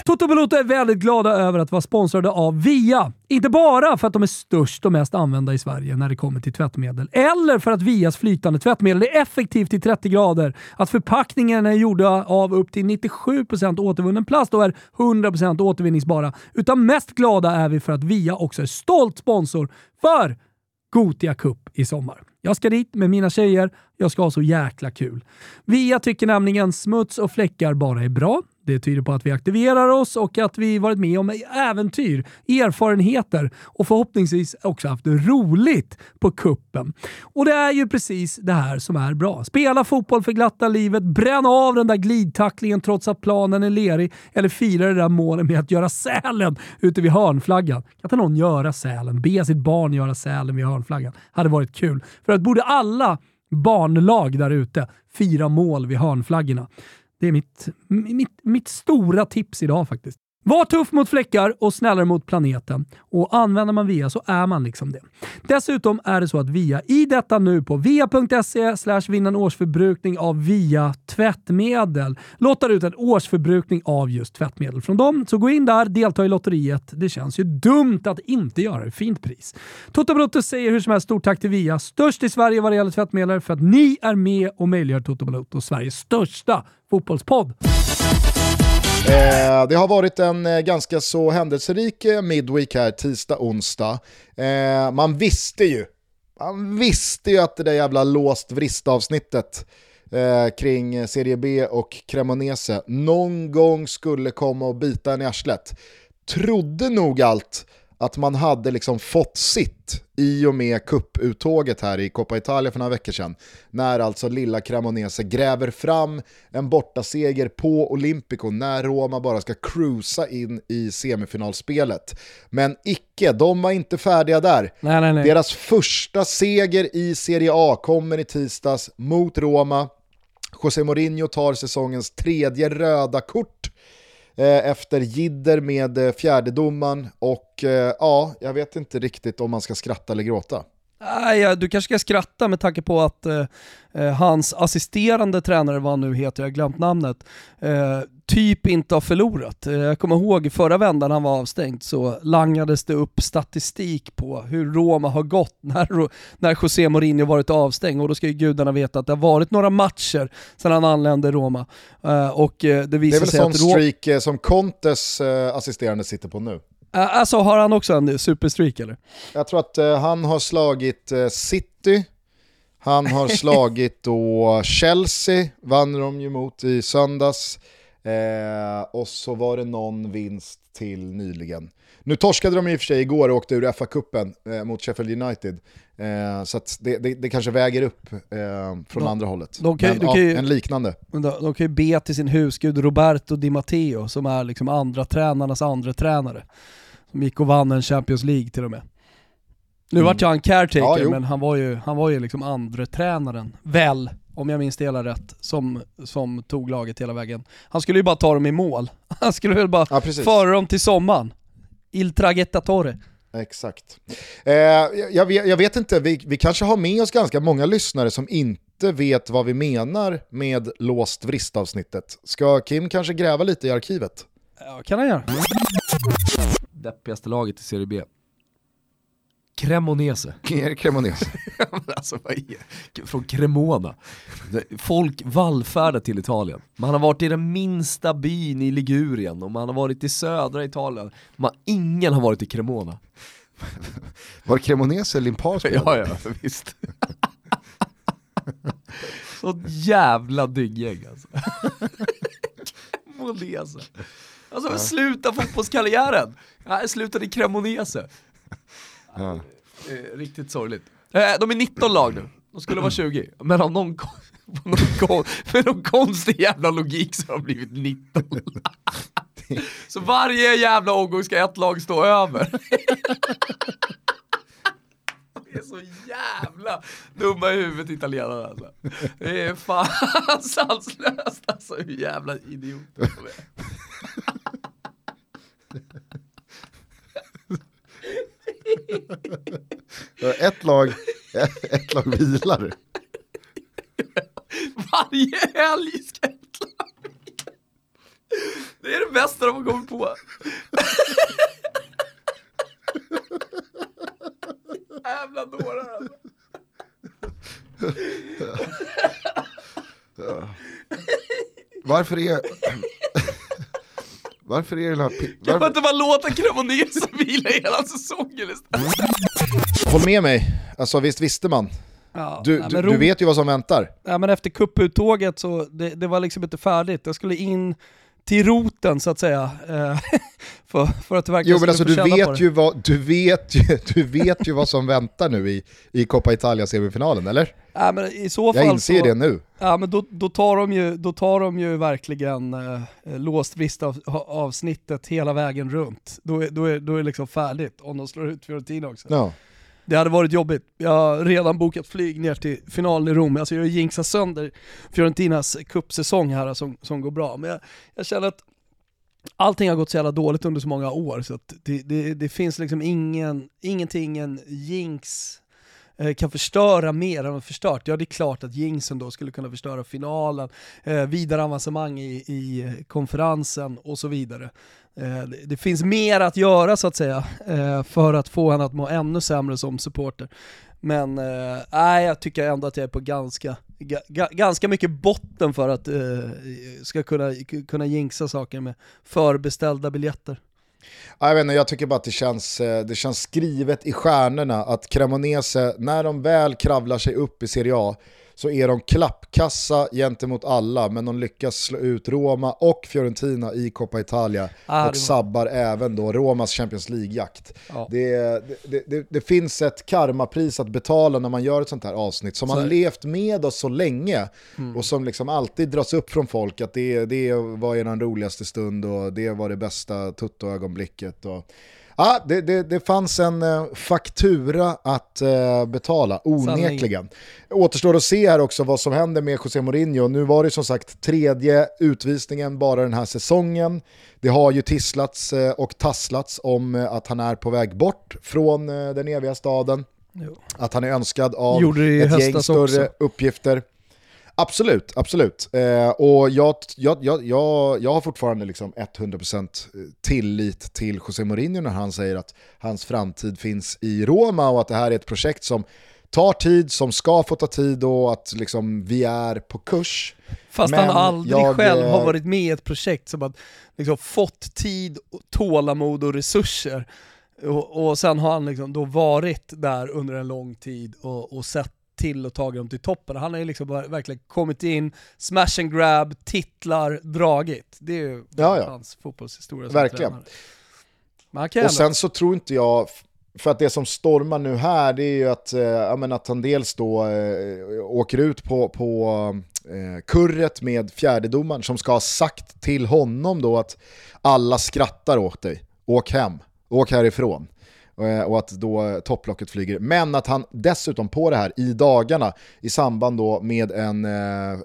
Toto Balotto är väldigt glada över att vara sponsrade av VIA. Inte bara för att de är störst och mest använda i Sverige när det kommer till tvättmedel, eller för att VIAs flytande tvättmedel är effektivt i 30 grader, att förpackningarna är gjorda av upp till 97% återvunnen plast och är 100% återvinningsbara. Utan mest glada är vi för att VIA också är stolt sponsor för Gotia Cup i sommar. Jag ska dit med mina tjejer, jag ska ha så jäkla kul. VIA tycker nämligen smuts och fläckar bara är bra. Det tyder på att vi aktiverar oss och att vi varit med om äventyr, erfarenheter och förhoppningsvis också haft roligt på kuppen. Och det är ju precis det här som är bra. Spela fotboll för glatta livet, bränna av den där glidtacklingen trots att planen är lerig eller fira det där målet med att göra sälen ute vid hörnflaggan. Kan inte någon göra sälen? Be sitt barn göra sälen vid hörnflaggan. Hade varit kul. För att borde alla barnlag där ute fira mål vid hörnflaggorna. Det är mitt, mitt, mitt stora tips idag faktiskt. Var tuff mot fläckar och snällare mot planeten. Och använder man VIA så är man liksom det. Dessutom är det så att VIA i detta nu på via.se slash vinna en årsförbrukning av VIA tvättmedel lottar ut en årsförbrukning av just tvättmedel från dem. Så gå in där, delta i lotteriet. Det känns ju dumt att inte göra det. Fint pris. Toto Balotto säger hur som helst stort tack till VIA, störst i Sverige vad det gäller tvättmedel, för att ni är med och möjliggör Toto Balotto, Sveriges största fotbollspodd. Eh, det har varit en eh, ganska så händelserik eh, midweek här, tisdag, onsdag. Eh, man visste ju, man visste ju att det där jävla låst vrist-avsnittet eh, kring Serie B och Cremonese någon gång skulle komma och bita en i arslet. Trodde nog allt att man hade liksom fått sitt i och med kupputtåget här i Coppa Italia för några veckor sedan. När alltså lilla Cremonese gräver fram en bortaseger på Olympico när Roma bara ska cruisa in i semifinalspelet. Men icke, de var inte färdiga där. Nej, nej, nej. Deras första seger i Serie A kommer i tisdags mot Roma. José Mourinho tar säsongens tredje röda kort. Eh, efter jidder med eh, fjärdedomaren och eh, ja, jag vet inte riktigt om man ska skratta eller gråta. Nej, du kanske ska skratta med tanke på att eh, hans assisterande tränare, vad han nu heter, jag har glömt namnet, eh, typ inte har förlorat. Eh, jag kommer ihåg förra vändan han var avstängd så langades det upp statistik på hur Roma har gått *laughs* när, när José Mourinho varit avstängd och då ska ju gudarna veta att det har varit några matcher sedan han anlände Roma. Eh, och eh, det. Det är väl sån streak som Contes assisterande sitter på nu. Alltså har han också en superstreak eller? Jag tror att han har slagit City, han har *laughs* slagit då Chelsea, vann de ju mot i söndags. Uh, och så var det någon vinst till nyligen. Nu torskade de i och för sig igår och åkte ur FA-cupen eh, mot Sheffield United. Eh, så det, det, det, kanske väger upp eh, från de, andra hållet. De kan, Men, ja, ju, en liknande. De, de, kan ju be till sin husgud Roberto Di Matteo som är liksom andra tränarnas andra tränare. Som gick och vann en Champions League till och med. Nu mm. vart ju han caretaker, ja, men han var ju, han var ju liksom andre tränaren väl, om jag minns det hela rätt, som, som tog laget hela vägen. Han skulle ju bara ta dem i mål. *laughs* Han skulle väl bara ja, föra dem till sommaren. Il traghettatore. Exakt. Eh, jag, vet, jag, vet, inte, vi, vi kanske har med oss ganska många lyssnare som inte vet vad vi menar med låst vristavsnittet. Ska Kim kanske gräva lite i arkivet? Ja, kan han göra deppigaste laget i Serie B. Cremonese. *laughs* Cremonese. *laughs* alltså, vad är Från Cremona. Folk vallfärdar till Italien. Man har varit i den minsta byn i Ligurien och man har varit i södra Italien. Man, ingen har varit i Cremona. *laughs* Var Cremonese Limpar Ja, ja, visst. Så jävla dygggäng alltså. Cremonese. Alltså ja. sluta fotbollskarriären. Jag slutade i Cremonese. Ja. Riktigt sorgligt. Eh, de är 19 lag nu, de skulle vara 20. Men av någon, *laughs* någon, med någon konstig jävla logik så har de blivit 19. Så varje jävla omgång ska ett lag stå över. Det är så jävla dumma i huvudet italienarna alltså. Det är fan *laughs* sanslöst alltså hur jävla idioter de är. *laughs* ett lag, ett lag vilar. Varje helg ska ett lag. Det är det bästa de har kommit på. *laughs* Jävla dårar alltså. Varför är... Varför är det här... Varför... Kan man inte bara låta Cremonese vila hela säsongen istället? Håll med mig, alltså visst visste man. Ja, du, du, du, vet ju vad som väntar. Ja, men efter kupputtåget så det, det var liksom inte färdigt. Jag skulle in till roten så att säga. *laughs* För, för att verkligen jo men alltså du vet, ju vad, du, vet ju, *laughs* du vet ju vad som väntar nu i, i Coppa Italia-semifinalen, eller? Ja, men i så fall Jag inser så, det nu. Ja men då, då, tar, de ju, då tar de ju verkligen eh, låst av, avsnittet hela vägen runt. Då, är, då, är, då är det liksom färdigt om de slår ut Fiorentina också. Ja. Det hade varit jobbigt. Jag har redan bokat flyg ner till finalen i Rom. Alltså jag jinxar sönder Fiorentinas kuppsäsong här som, som går bra. Men jag, jag känner att allting har gått så jävla dåligt under så många år så att det, det, det finns liksom ingen, ingenting en jinx eh, kan förstöra mer än förstört. Ja det är klart att jinxen då skulle kunna förstöra finalen, eh, vidare avancemang i, i konferensen och så vidare. Eh, det finns mer att göra så att säga eh, för att få henne att må ännu sämre som supporter. Men eh, nej, jag tycker ändå att jag är på ganska, ganska mycket botten för att uh, ska kunna, kunna jinxa saker med förbeställda biljetter. Jag, vet inte, jag tycker bara att det känns, eh, det känns skrivet i stjärnorna att Cremonese, när de väl kravlar sig upp i Serie A, så är de klappkassa gentemot alla, men de lyckas slå ut Roma och Fiorentina i Coppa Italia ah, och sabbar även då Romas Champions League-jakt. Ja. Det, det, det, det, finns ett karmapris att betala när man gör ett sånt här avsnitt som så. har levt med oss så länge mm. och som liksom alltid dras upp från folk att det, det var er roligaste stund och det var det bästa tuttoögonblicket. Och, Ja, det, det, det fanns en uh, faktura att uh, betala, onekligen. Återstår att se här också vad som händer med José Mourinho. Nu var det som sagt tredje utvisningen bara den här säsongen. Det har ju tisslats uh, och tasslats om att han är på väg bort från den eviga staden. Jo. Att han är önskad av ett gäng större också. uppgifter. Absolut, absolut. Eh, och jag, jag, jag, jag, jag har fortfarande liksom 100% tillit till José Mourinho när han säger att hans framtid finns i Roma och att det här är ett projekt som tar tid, som ska få ta tid och att liksom vi är på kurs. Fast Men han aldrig jag, själv har eh, varit med i ett projekt som har liksom fått tid, tålamod och resurser. Och, och sen har han liksom då varit där under en lång tid och, och sett till och tagit dem till toppen. Han har ju liksom verkligen kommit in, smash and grab, titlar, dragit. Det är ju ja, ja. hans fotbollshistoria Verkligen. och sen så tror inte jag, för att det som stormar nu här det är ju att, äh, att han dels då äh, åker ut på, på äh, kurret med fjärdedomaren som ska ha sagt till honom då att alla skrattar åt dig, åk hem, åk härifrån. Eh, och att då topplocket flyger. Men att han dessutom på det här i dagarna i samband då med en eh,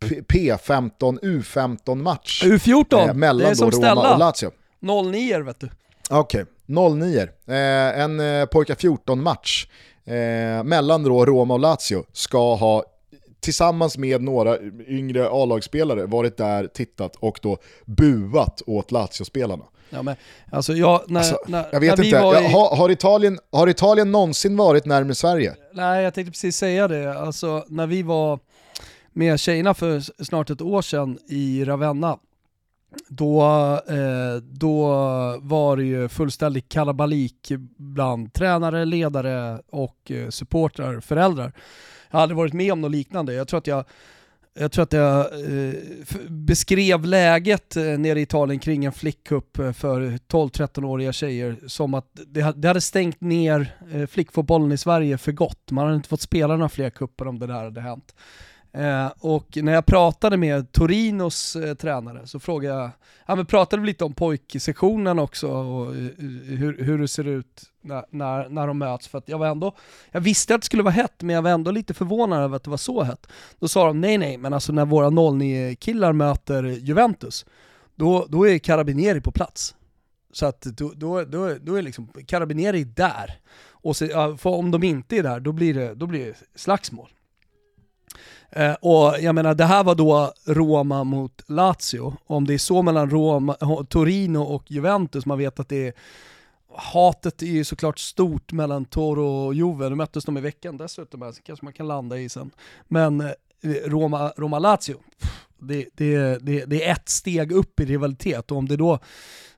P15, U15-match. U14, eh, mellan det är som Roma ställa. och Lazio. 09 vet du. Okej, okay. 09. Eh, en eh, pojka 14-match eh, mellan då Roma och Lazio ska ha tillsammans med några yngre A-lagsspelare varit där, tittat och då buat åt Lazio-spelarna. Ja, men, alltså jag, när, alltså, när, jag vet inte, i... har, har, Italien, har Italien någonsin varit närmare Sverige? Nej, jag tänkte precis säga det. Alltså, när vi var med tjejerna för snart ett år sedan i Ravenna, då, eh, då var det ju fullständig kalabalik bland tränare, ledare och eh, supportrar, föräldrar. Jag har aldrig varit med om något liknande. Jag tror att jag jag tror att jag eh, beskrev läget eh, nere i Italien kring en flickcup eh, för 12-13-åriga tjejer som att det, det hade stängt ner eh, flickfotbollen i Sverige för gott. Man hade inte fått spela några fler cuper om det där hade hänt. Eh, och när jag pratade med Torinos eh, tränare så frågade jag, ja men pratade vi lite om pojksektionen också och uh, hur, hur det ser ut när, när, när de möts. För att jag var ändå, jag visste att det skulle vara hett men jag var ändå lite förvånad över att det var så hett. Då sa de nej nej, men alltså när våra 09-killar möter Juventus, då, då är Carabinieri på plats. Så att då, då, då, då är liksom Carabinieri där. Och så, ja, om de inte är där, då blir det, då blir det slagsmål. Eh, och jag menar, det här var då Roma mot Lazio. Om det är så mellan Roma, eh, Torino och Juventus, man vet att det är Hatet är ju såklart stort mellan Toro och Juve, nu möttes de i veckan dessutom, så kanske man kan landa i sen. Men eh, Roma, Roma-Lazio, det, det, det, det är ett steg upp i rivalitet och om det då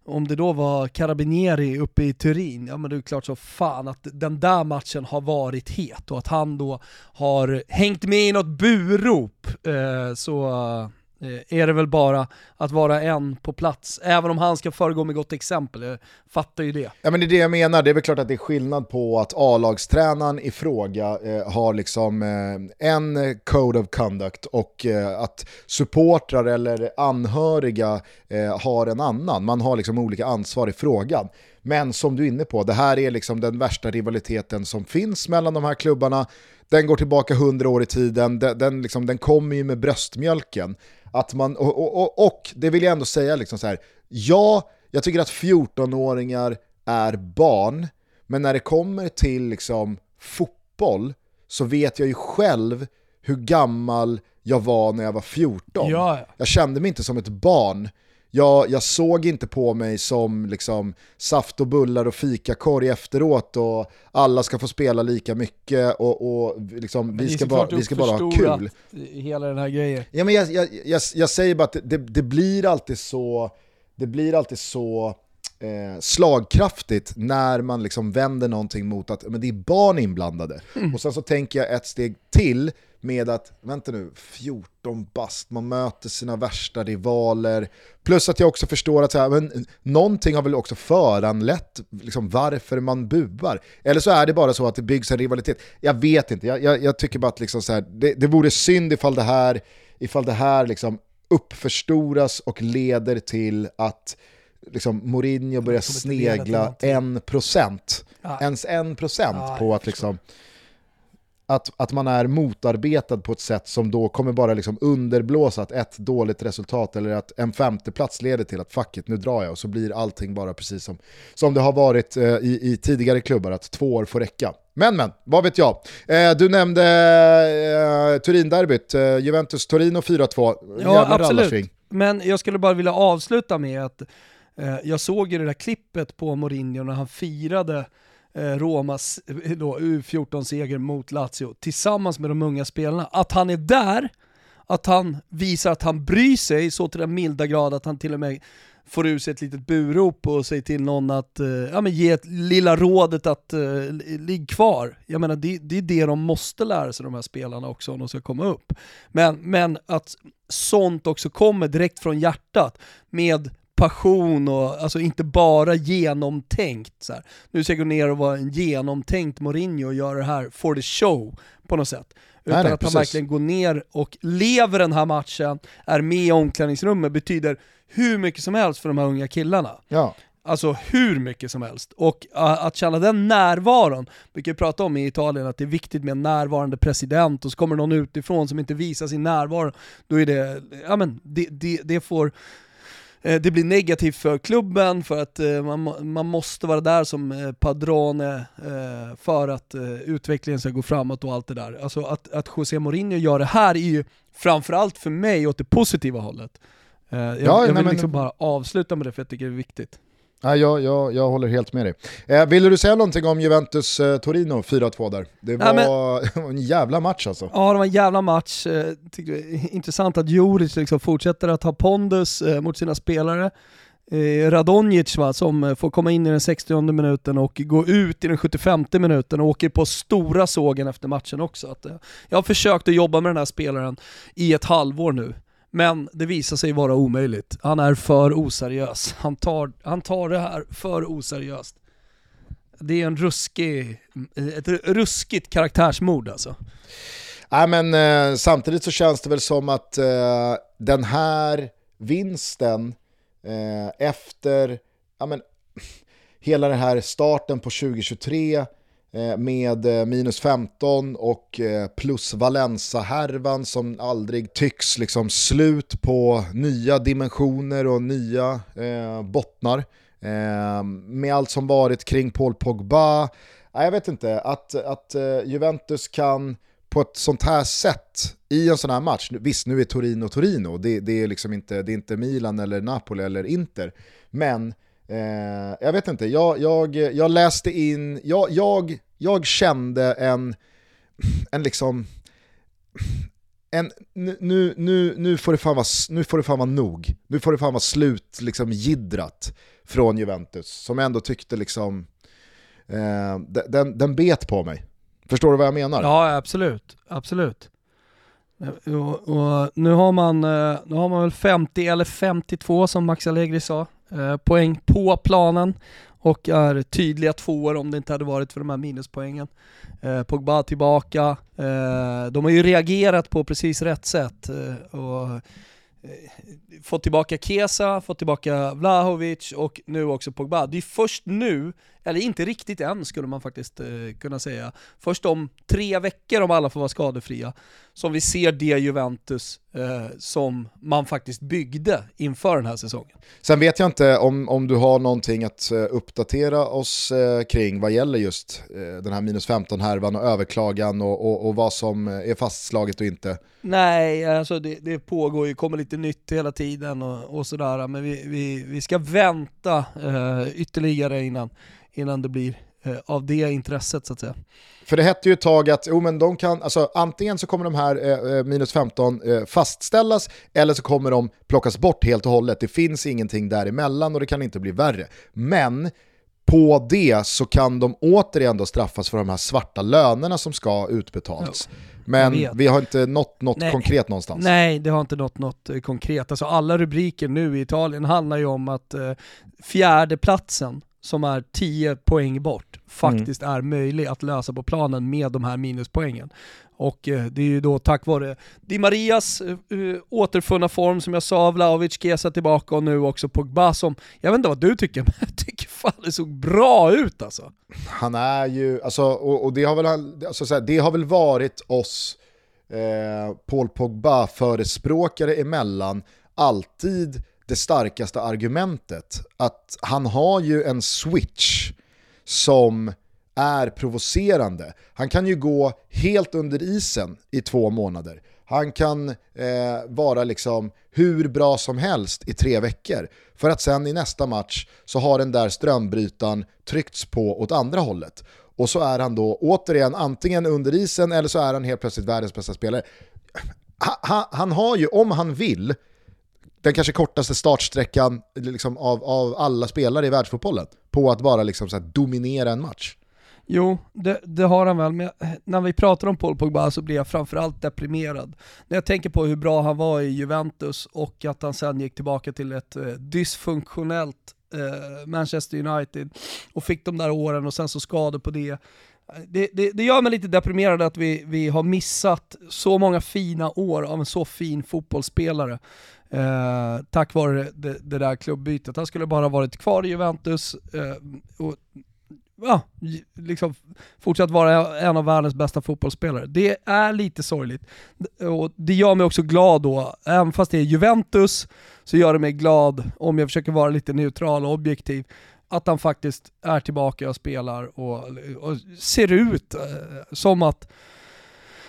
om det då var Carabinieri uppe i Turin, ja men det är klart så fan att den där matchen har varit het och att han då har hängt med i något burop. Eh, så Eh, är det väl bara att vara en på plats, även om han ska föregå med gott exempel. Jag fattar ju det. Ja men det är det jag menar, det är väl klart att det är skillnad på att A-lagstränaren i fråga eh, har liksom eh, en code of conduct och eh, att supportrar eller anhöriga eh, har en annan. Man har liksom olika ansvar i frågan. Men som du är inne på, det här är liksom den värsta rivaliteten som finns mellan de här klubbarna. Den går tillbaka hundra år i tiden, den, den, liksom, den kommer ju med bröstmjölken. Att man, och, och, och, och, det vill jag ändå säga, liksom så här, ja, jag tycker att 14-åringar är barn, men när det kommer till liksom, fotboll så vet jag ju själv hur gammal jag var när jag var 14. Ja. Jag kände mig inte som ett barn jag, jag såg inte på mig som liksom saft och bullar och fikakorg efteråt och alla ska få spela lika mycket och, och liksom, vi, ska bara, vi ska bara ha kul. Hela den här grejen. Ja, men jag, jag, jag, jag säger bara att det, det, blir alltid så, det blir alltid så eh, slagkraftigt när man liksom vänder någonting mot att men det är barn inblandade. Mm. Och sen så tänker jag ett steg till med att, vänta nu, 14 bast, man möter sina värsta rivaler. Plus att jag också förstår att så här, men, någonting har väl också föranlett liksom, varför man buar. Eller så är det bara så att det byggs en rivalitet. Jag vet inte, jag, jag, jag tycker bara att liksom så här, det, det vore synd ifall det här, ifall det här liksom uppförstoras och leder till att liksom Mourinho börjar snegla en procent, Ja. ens en procent Ja, på att liksom att, att man är motarbetad på ett sätt som då kommer bara liksom underblåsa att ett dåligt resultat eller att en femteplats leder till att fuck it, nu drar jag och så blir allting bara precis som, som det har varit eh, i, i tidigare klubbar, att två år får räcka. Men men, vad vet jag. Eh, du nämnde eh, Turin-derbyt, eh, Juventus-Torino 4-2. Ja, Jävla absolut. Men jag skulle bara vilja avsluta med att eh, jag såg ju det där klippet på Mourinho när han firade Eh, Romas eh, U14-seger mot Lazio tillsammans med de unga spelarna. Att han är där, att han visar att han bryr sig så till den milda grad att han till och med får ur sig ett litet burop och säger till någon att eh, ja, men ge ett lilla rådet att eh, ligg kvar. Jag menar det, det är det de måste lära sig de här spelarna också om de ska komma upp. Men, men att sånt också kommer direkt från hjärtat med passion och alltså inte bara genomtänkt. Så här. Nu ska jag gå ner och vara en genomtänkt Mourinho och göra det här for the show på något sätt. Utan nej, att precis. han verkligen går ner och lever den här matchen, är med i omklädningsrummet, betyder hur mycket som helst för de här unga killarna. Ja. Alltså hur mycket som helst. Och att känna den närvaron, vi kan ju prata om i Italien att det är viktigt med en närvarande president och så kommer någon utifrån som inte visar sin närvaro, då är det, ja men det, det, det får det blir negativt för klubben för att eh, man, man måste vara där som eh, padrone eh, för att eh, utvecklingen ska gå framåt och allt det där. Alltså att, att José Mourinho gör det här är ju framförallt för mig åt det positiva hållet. Eh, jag, Ja, jag nej, vill men- liksom bara avsluta med det för jag tycker det är viktigt. Ja, jag, jag, jag håller helt med dig. Eh, ville du säga någonting om Juventus-Torino 4-2 där? Det var *laughs* Ja, en jävla match alltså. Ja, det var en jävla match. Eh, tyckte det är intressant att Juric liksom fortsätter att ha pondus eh, mot sina spelare. Eh, Radonjic va, som eh, får komma in i den 60 minuten och gå ut i den 75 minuten och åker på stora sågen efter matchen också. Att, eh, jag har försökt att jobba med den här spelaren i ett halvår nu. Men det visar sig vara omöjligt. Han är för oseriös. Han tar, han tar det här för oseriöst. Det är en ruskig, ett ruskigt karaktärsmord alltså. Nej, men, eh, samtidigt så känns det väl som att eh, den här vinsten eh, efter ja, men, hela den här starten på 2023 Eh, med eh, minus 15 och eh, plus Valenza-härvan som aldrig tycks liksom slut på nya dimensioner och nya eh, bottnar. Eh, med allt som varit kring Paul Pogba. Nej, jag vet inte, att, att Juventus kan på ett sånt här sätt i en sån här match, visst nu är Torino Torino, det, det, är liksom inte, det är inte Milan eller Napoli eller Inter, men eh, jag vet inte, jag, jag, jag läste in, jag, jag, jag kände en, en liksom, en, nu, nu, nu, får det fan vara, nu får det fan vara nog, nu får det fan vara slut, liksom gidrat från Juventus, som jag ändå tyckte liksom, eh, den, den bet på mig. Förstår du vad jag menar? Ja, absolut. Absolut. Eh, och, och nu, har man, eh, nu har man väl 50 eller 52 som Max Allegri sa, Eh, poäng på planen och är tydliga tvåor om det inte hade varit för de här minuspoängen. Eh, Pogba tillbaka, eh, de har ju reagerat på precis rätt sätt eh, och eh, fått tillbaka Kesa, fått tillbaka Vlahovic och nu också Pogba. Det är först nu, eller inte riktigt än skulle man faktiskt eh, kunna säga, först om tre veckor om alla får vara skadefria, som vi ser det Juventus eh, som man faktiskt byggde inför den här säsongen. Sen vet jag inte om, om du har någonting att eh, uppdatera oss eh, kring vad gäller just eh, den här minus 15-härvan och överklagan och, och, och vad som eh, är fastslaget och inte. Nej, alltså det, det pågår ju, kommer lite nytt hela tiden och, och sådär, men vi, vi, vi ska vänta ytterligare innan, innan det blir eh, av det intresset så att säga. För det hette ju ett tag att jo, men de kan, alltså, antingen så kommer de här eh, eh, minus 15 eh, fastställas eller så kommer de plockas bort helt och hållet. Det finns ingenting däremellan och det kan inte bli värre. Men på det så kan de återigen då straffas för de här svarta lönerna som ska utbetalas. Men vi har inte nått något Nej. konkret någonstans. Nej, det har inte nått något eh, konkret. Alltså alla rubriker nu i Italien handlar ju om att eh, fjärdeplatsen som är 10 poäng bort faktiskt mm. är möjlig att lösa på planen med de här minuspoängen. Och eh, det är ju då tack vare Di Marias uh, återfunna form som jag sa, Vlahovic, Kesa tillbaka och nu också Pogba som, jag vet inte vad du tycker, *laughs* men jag tycker fan det såg bra ut alltså. Han är ju, alltså, och, och det, har väl, alltså, så här, det har väl varit oss eh, Paul Pogba förespråkare emellan alltid det starkaste argumentet. Att han har ju en switch som är provocerande. Han kan ju gå helt under isen i två månader. Han kan eh, vara liksom hur bra som helst i tre veckor. För att sen i nästa match så har den där strömbrytaren tryckts på åt andra hållet. Och så är han då återigen antingen under isen eller så är han helt plötsligt världens bästa spelare. Han, han har ju, om han vill, den kanske kortaste startsträckan liksom, av, av alla spelare i världsfotbollen på att bara liksom, så dominera en match. Jo, det, det, har han väl, men när vi pratar om Paul Pogba så blir jag framförallt deprimerad. När jag tänker på hur bra han var i Juventus och att han sen gick tillbaka till ett eh, dysfunktionellt eh, Manchester United och fick de där åren och sen så skador på det. Det, det, det, gör mig lite deprimerad att vi, vi har missat så många fina år av en så fin fotbollsspelare. Eh, tack vare det, det, där klubbytet. Han skulle bara varit kvar i Juventus eh, och ja, liksom fortsatt vara en av världens bästa fotbollsspelare. Det är lite sorgligt. Och det gör mig också glad då, även fast det är Juventus, så gör det mig glad, om jag försöker vara lite neutral och objektiv, att han faktiskt är tillbaka och spelar och, och ser ut eh, som att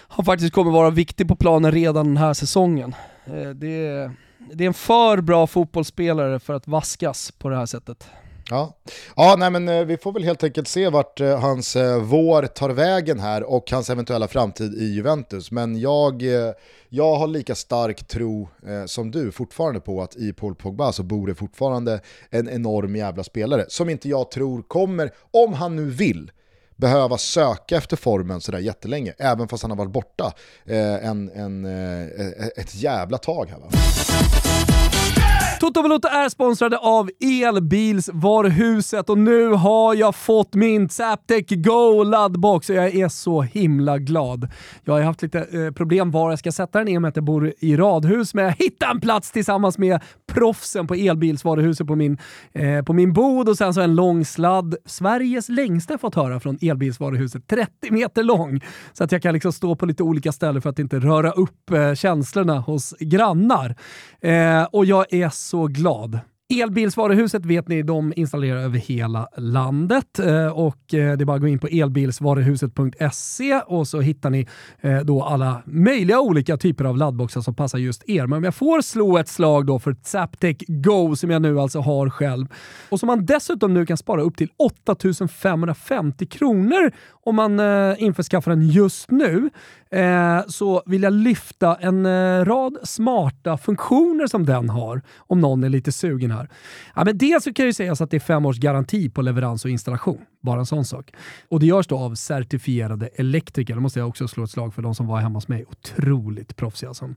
han faktiskt kommer vara viktig på planen redan den här säsongen. Eh, det, är, det är en för bra fotbollsspelare för att vaskas på det här sättet. Ja, ja nej men eh, vi får väl helt enkelt se vart eh, hans eh, vår tar vägen här och hans eventuella framtid i Juventus. Men jag, eh, jag har lika stark tro eh, som du fortfarande på att i Paul Pogba så bor det fortfarande en enorm jävla spelare som inte jag tror kommer, om han nu vill, behöva söka efter formen sådär jättelänge, även fast han har varit borta en, en, ett jävla tag här va. Toto Valuta är sponsrade av Elbilsvaruhuset och nu har jag fått min Zaptec Go laddbox och jag är så himla glad. Jag har haft lite eh, problem var jag ska sätta den i och med att jag bor i radhus, men jag hittade en plats tillsammans med proffsen på Elbilsvaruhuset på min, eh, på min bod och sen så en lång sladd. Sveriges längsta jag fått höra från Elbilsvaruhuset, 30 meter lång. Så att jag kan liksom stå på lite olika ställen för att inte röra upp eh, känslorna hos grannar. Eh, och jag är så glad. Elbilsvaruhuset vet ni, de installerar över hela landet eh, och eh, det är bara att gå in på elbilsvaruhuset.se och så hittar ni eh, då alla möjliga olika typer av laddboxar som passar just er. Men om jag får slå ett slag då för Zaptec Go som jag nu alltså har själv och som man dessutom nu kan spara upp till 8550 kronor om man införskaffar den just nu Eh, så vill jag lyfta en eh, rad smarta funktioner som den har om någon är lite sugen här. Ja, men dels så kan ju sägas att det är fem års garanti på leverans och installation. Bara en sån sak. Och det görs då av certifierade elektriker. Det måste jag också slå ett slag för de som var hemma hos mig. Otroligt proffsiga som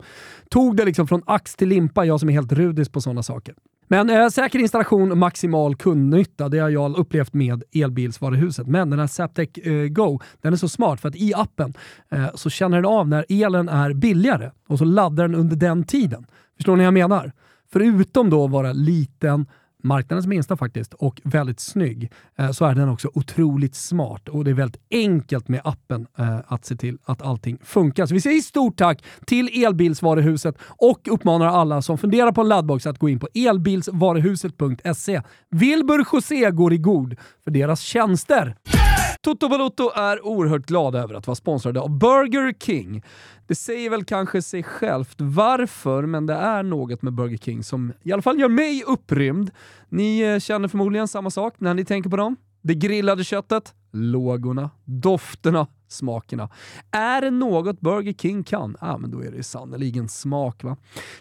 tog det liksom från ax till limpa. Jag som är helt rudis på sådana saker. Men eh, säker installation och maximal kundnytta, det har jag upplevt med elbilsvaruhuset. Men den här Zaptec eh, Go, den är så smart för att i appen eh, så känner den av när elen är billigare och så laddar den under den tiden. Förstår ni vad jag menar? Förutom då att vara liten, marknadens minsta faktiskt, och väldigt snygg, eh, så är den också otroligt smart och det är väldigt enkelt med appen eh, att se till att allting funkar. Så vi säger stort tack till Elbilsvaruhuset och uppmanar alla som funderar på en laddbox att gå in på elbilsvaruhuset.se. Wilbur José går i god för deras tjänster. Toto Balotto är oerhört glad över att vara sponsrade av Burger King. Det säger väl kanske sig självt varför, men det är något med Burger King som i alla fall gör mig upprymd. Ni eh, känner förmodligen samma sak när ni tänker på dem. Det grillade köttet, lågorna, dofterna, smakerna. Är det något Burger King kan, ja men då är det sannerligen smak va.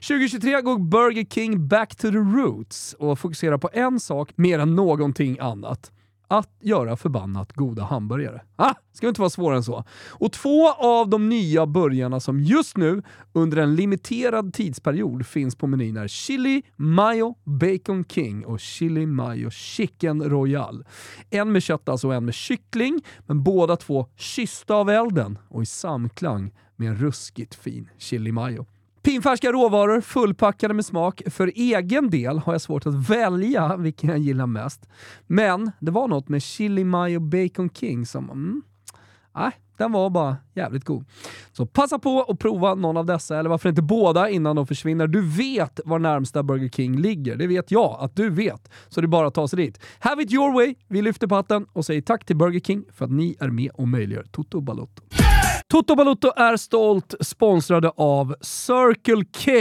2023 går Burger King back to the roots och fokuserar på en sak mer än någonting annat att göra förbannat goda hamburgare. Ah, ska inte vara svårare än så. Och två av de nya burgarna som just nu under en limiterad tidsperiod finns på menyn är Chili Mayo Bacon King och Chili Mayo Chicken Royal. En med kött alltså och en med kyckling, men båda två kyssta av elden och i samklang med en ruskigt fin chili mayo. Pinfärska råvaror fullpackade med smak. För egen del har jag svårt att välja vilken jag gillar mest. Men det var något med chili mayo bacon king som... Mm, äh, den var bara jävligt god. Så passa på att prova någon av dessa, eller varför inte båda innan de försvinner. Du vet var närmsta Burger King ligger. Det vet jag att du vet. Så det är bara att ta sig dit. Have it your way. Vi lyfter på hatten och säger tack till Burger King för att ni är med och möjliggör Toto Balotto. Toto Balotto är stolt sponsrade av Circle K.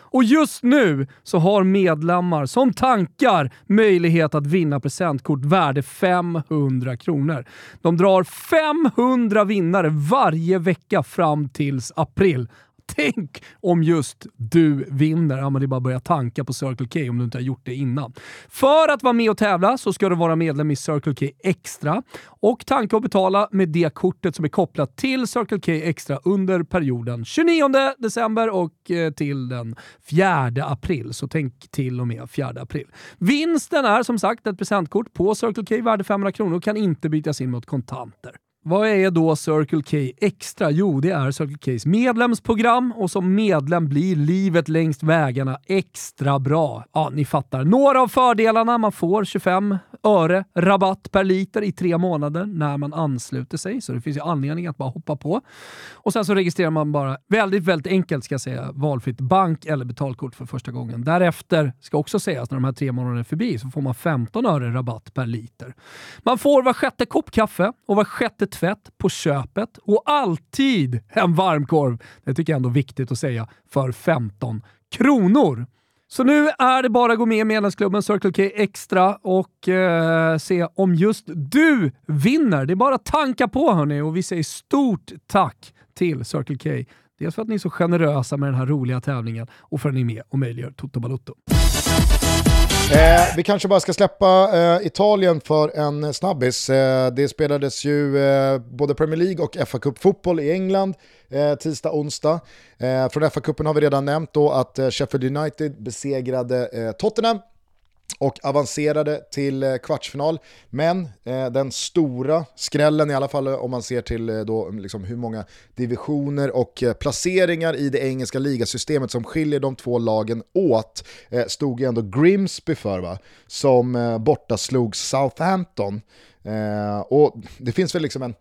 Och just nu så har medlemmar som tankar möjlighet att vinna presentkort värde 500 kronor. De drar 500 vinnare varje vecka fram tills april. Tänk om just du vinner. Ja, men det är bara att börja tanka på Circle K om du inte har gjort det innan. För att vara med och tävla så ska du vara medlem i Circle K Extra och tanka och betala med det kortet som är kopplat till Circle K Extra under perioden 29 december och eh, till den 4 april. Så tänk till och med 4 april. Vinsten är som sagt ett presentkort på Circle K värde 500 kronor och kan inte bytas in mot kontanter. Vad är då Circle K Extra? Jo, det är Circle Ks medlemsprogram och som medlem blir livet längs vägarna extra bra. Ja, ni fattar. Några av fördelarna. Man får 25 öre rabatt per liter i tre månader när man ansluter sig, så det finns ju anledning att bara hoppa på. Och sen så registrerar man bara, väldigt, väldigt enkelt ska jag säga, valfritt bank eller betalkort för första gången. Därefter, ska också sägas, när de här tre månaderna är förbi, så får man 15 öre rabatt per liter. Man får var sjätte kopp kaffe och var sjätte tvätt på köpet och alltid en varmkorv. Det tycker jag ändå är viktigt att säga, för 15 kronor. Så nu är det bara att gå med i medlemsklubben Circle K Extra och eh, se om just du vinner. Det är bara att tanka på hörni och vi säger stort tack till Circle K. Dels för att ni är så generösa med den här roliga tävlingen och för att ni är med och möjliggör Toto Balotto. Eh, vi kanske bara ska släppa eh, Italien för en snabbis. Eh, det spelades ju eh, både Premier League och fa Cup-fotboll i England eh, tisdag, onsdag. Eh, från fa Cupen har vi redan nämnt då att eh, Sheffield United besegrade eh, Tottenham och avancerade till eh, kvartsfinal. Men eh, den stora skrällen, i alla fall eh, om man ser till eh, då, mm, liksom hur många divisioner och eh, placeringar i det engelska ligasystemet som skiljer de två lagen åt, eh, stod ju ändå Grimsby för, va? som eh, borta slog Southampton. Eh, och det finns väl liksom en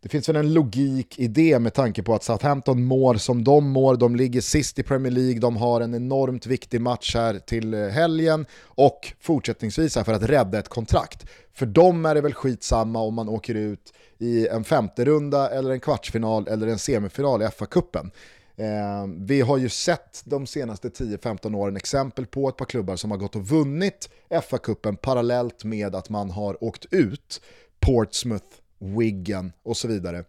det finns väl en logik i det med tanke på att Southampton mår som de mår, de ligger sist i Premier League, de har en enormt viktig match här till eh, helgen och fortsättningsvis här för att rädda ett kontrakt. För dem är det väl skitsamma om man åker ut i en femte runda eller en kvartsfinal eller en semifinal i FA-cupen. Eh, vi har ju sett de senaste 10-15 åren exempel på ett par klubbar som har gått och vunnit FA-cupen parallellt med att man har åkt ut Portsmouth Wiggen och så vidare.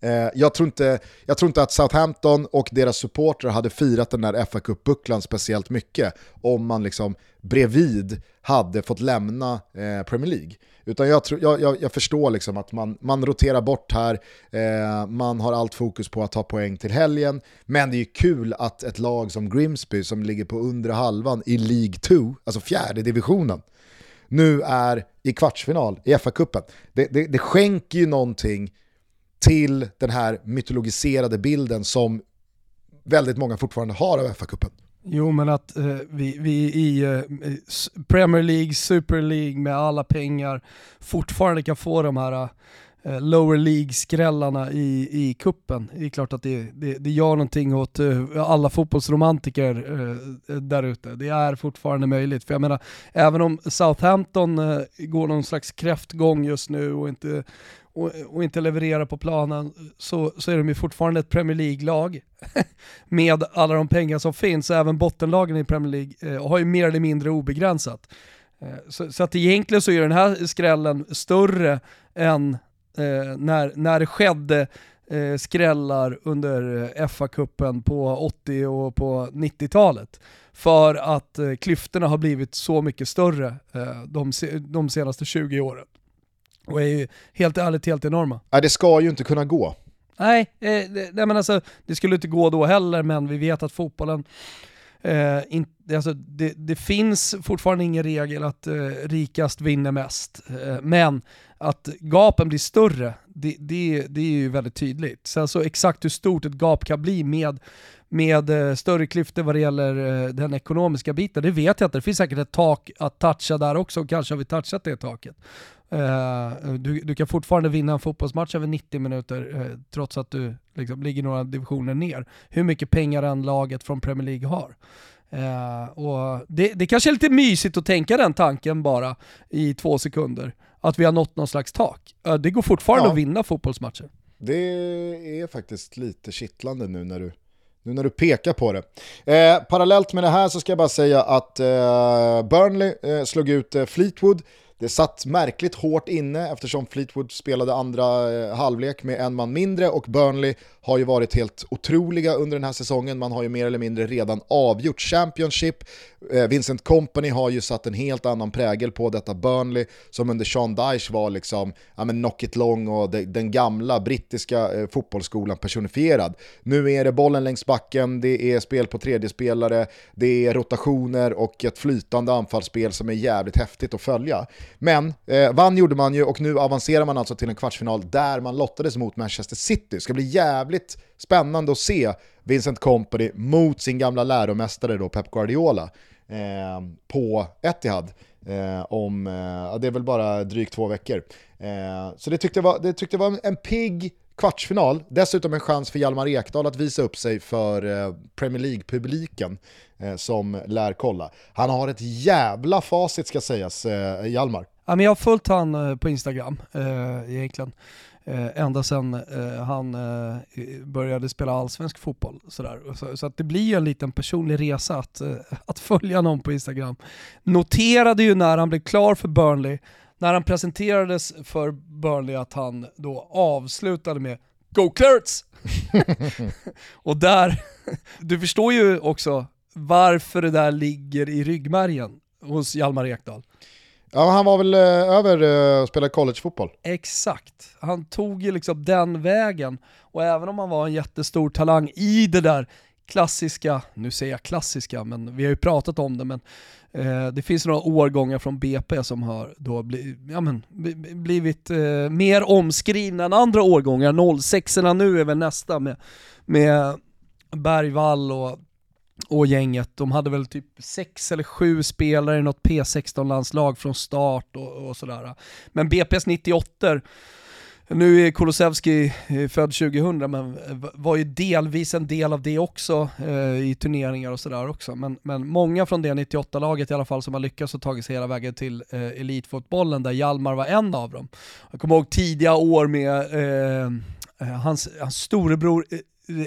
Eh, jag, tror inte, jag tror inte att Southampton och deras supportrar hade firat den där fa Cup-bucklan speciellt mycket om man liksom bredvid hade fått lämna eh, Premier League. Utan jag, tror, jag, jag, jag förstår liksom att man, man roterar bort här, eh, man har allt fokus på att ta poäng till helgen, men det är ju kul att ett lag som Grimsby som ligger på undre halvan i League 2, alltså fjärde divisionen, nu är i kvartsfinal i FA-cupen. Det, det, det skänker ju någonting till den här mytologiserade bilden som väldigt många fortfarande har av FA-cupen. Jo men att eh, vi, vi i eh, Premier League, Super League med alla pengar fortfarande kan få de här Eh, Eh, lower League-skrällarna i, i kuppen. Det är klart att det, det, det gör någonting åt eh, alla fotbollsromantiker eh, där ute. Det är fortfarande möjligt. För jag menar, även om Southampton går någon slags kräftgång just nu och inte, och, och, inte levererar på planen så, så är de ju fortfarande ett Premier League-lag *laughs* med alla de pengar som finns. Även bottenlagen i Premier League har ju mer eller mindre obegränsat. Så, så, att egentligen så är den här skrällen större än eh, när, när det skedde eh, skrällar under FA-cupen på 80 och på 90-talet. För att eh, klyftorna har blivit så mycket större eh, de, de senaste 20 åren. Och är ju helt ärligt helt enorma. Nej, det ska ju inte kunna gå. Nej, eh, det, nej men alltså, det skulle inte gå då heller, men vi vet att fotbollen Eh, in, alltså det, det, finns fortfarande ingen regel att eh, rikast vinner mest, eh, men att gapen blir större, det, det, det, är ju väldigt tydligt. Sen så alltså, exakt hur stort ett gap kan bli med, med eh, större klyftor vad det gäller eh, den ekonomiska biten, det vet jag inte. Det finns säkert ett tak att toucha där också, och kanske har vi touchat det taket. Uh, du, du, kan fortfarande vinna en fotbollsmatch över 90 minuter uh, trots att du liksom, ligger några divisioner ner. Hur mycket pengar än laget från Premier League har. Uh, och det, det kanske är lite mysigt att tänka den tanken bara i två sekunder. Att vi har nått någon slags tak. det går fortfarande ja. att vinna fotbollsmatcher. Det är faktiskt lite kittlande nu när du nu när du pekar på det. Eh, parallellt med det här så ska jag bara säga att eh, Burnley eh, slog ut Fleetwood det satt märkligt hårt inne eftersom Fleetwood spelade andra eh, halvlek med en man mindre och Burnley har ju varit helt otroliga under den här säsongen. Man har ju mer eller mindre redan avgjort Championship. Eh, Vincent Company har ju satt en helt annan prägel på detta Burnley som under Sean Dyche var liksom, ja men knock it long och de, den gamla brittiska eh, fotbollsskolan personifierad. Nu är det bollen längs backen, det är spel på tredje spelare, det är rotationer och ett flytande anfallsspel som är jävligt häftigt att följa. Men eh, vann gjorde man ju och nu avancerar man alltså till en kvartsfinal där man lottades mot Manchester City. Det ska bli jävligt spännande att se Vincent Company mot sin gamla läromästare då, Pep Guardiola eh, på Etihad. Eh, om, eh, det är väl bara drygt två veckor. Eh, så det tyckte jag var, det tyckte jag var en pigg kvartsfinal, dessutom en chans för Hjalmar Ekdal att visa upp sig för eh, Premier League-publiken eh, som lär kolla. Han har ett jävla facit ska sägas, eh, Hjalmar. Ja, men jag har följt han på Instagram egentligen. ända sedan han började spela allsvensk fotboll. Sådär. Så, så, att det blir ju en liten personlig resa att, att följa någon på Instagram. Noterade ju när han blev klar för Burnley när han presenterades för Burnley att han då avslutade med Go Clarets! *laughs* och där, du förstår ju också varför det där ligger i ryggmärgen hos Hjalmar Ekdal. Ja, han var väl eh, över eh, och spelade collegefotboll. Exakt, han tog ju liksom den vägen. Och även om han var en jättestor talang i det där klassiska, nu säger jag klassiska, men vi har ju pratat om det, men eh, det finns några årgångar från BP som har då bli, ja, men, blivit eh, mer omskrivna än andra årgångar. 06 nu är väl nästa med, med Bergvall och, och gänget. De hade väl typ sex eller sju spelare i något P16-landslag från start och, och sådär. Men BP's 98 nu är Kulusevski eh, född 2000 men eh, var ju delvis en del av det också eh, i turneringar och sådär också. Men, men många från det 98-laget i alla fall som har lyckats och tagit sig hela vägen till eh, elitfotbollen där Hjalmar var en av dem. Jag kommer ihåg tidiga år med eh, eh hans, hans storebror eh,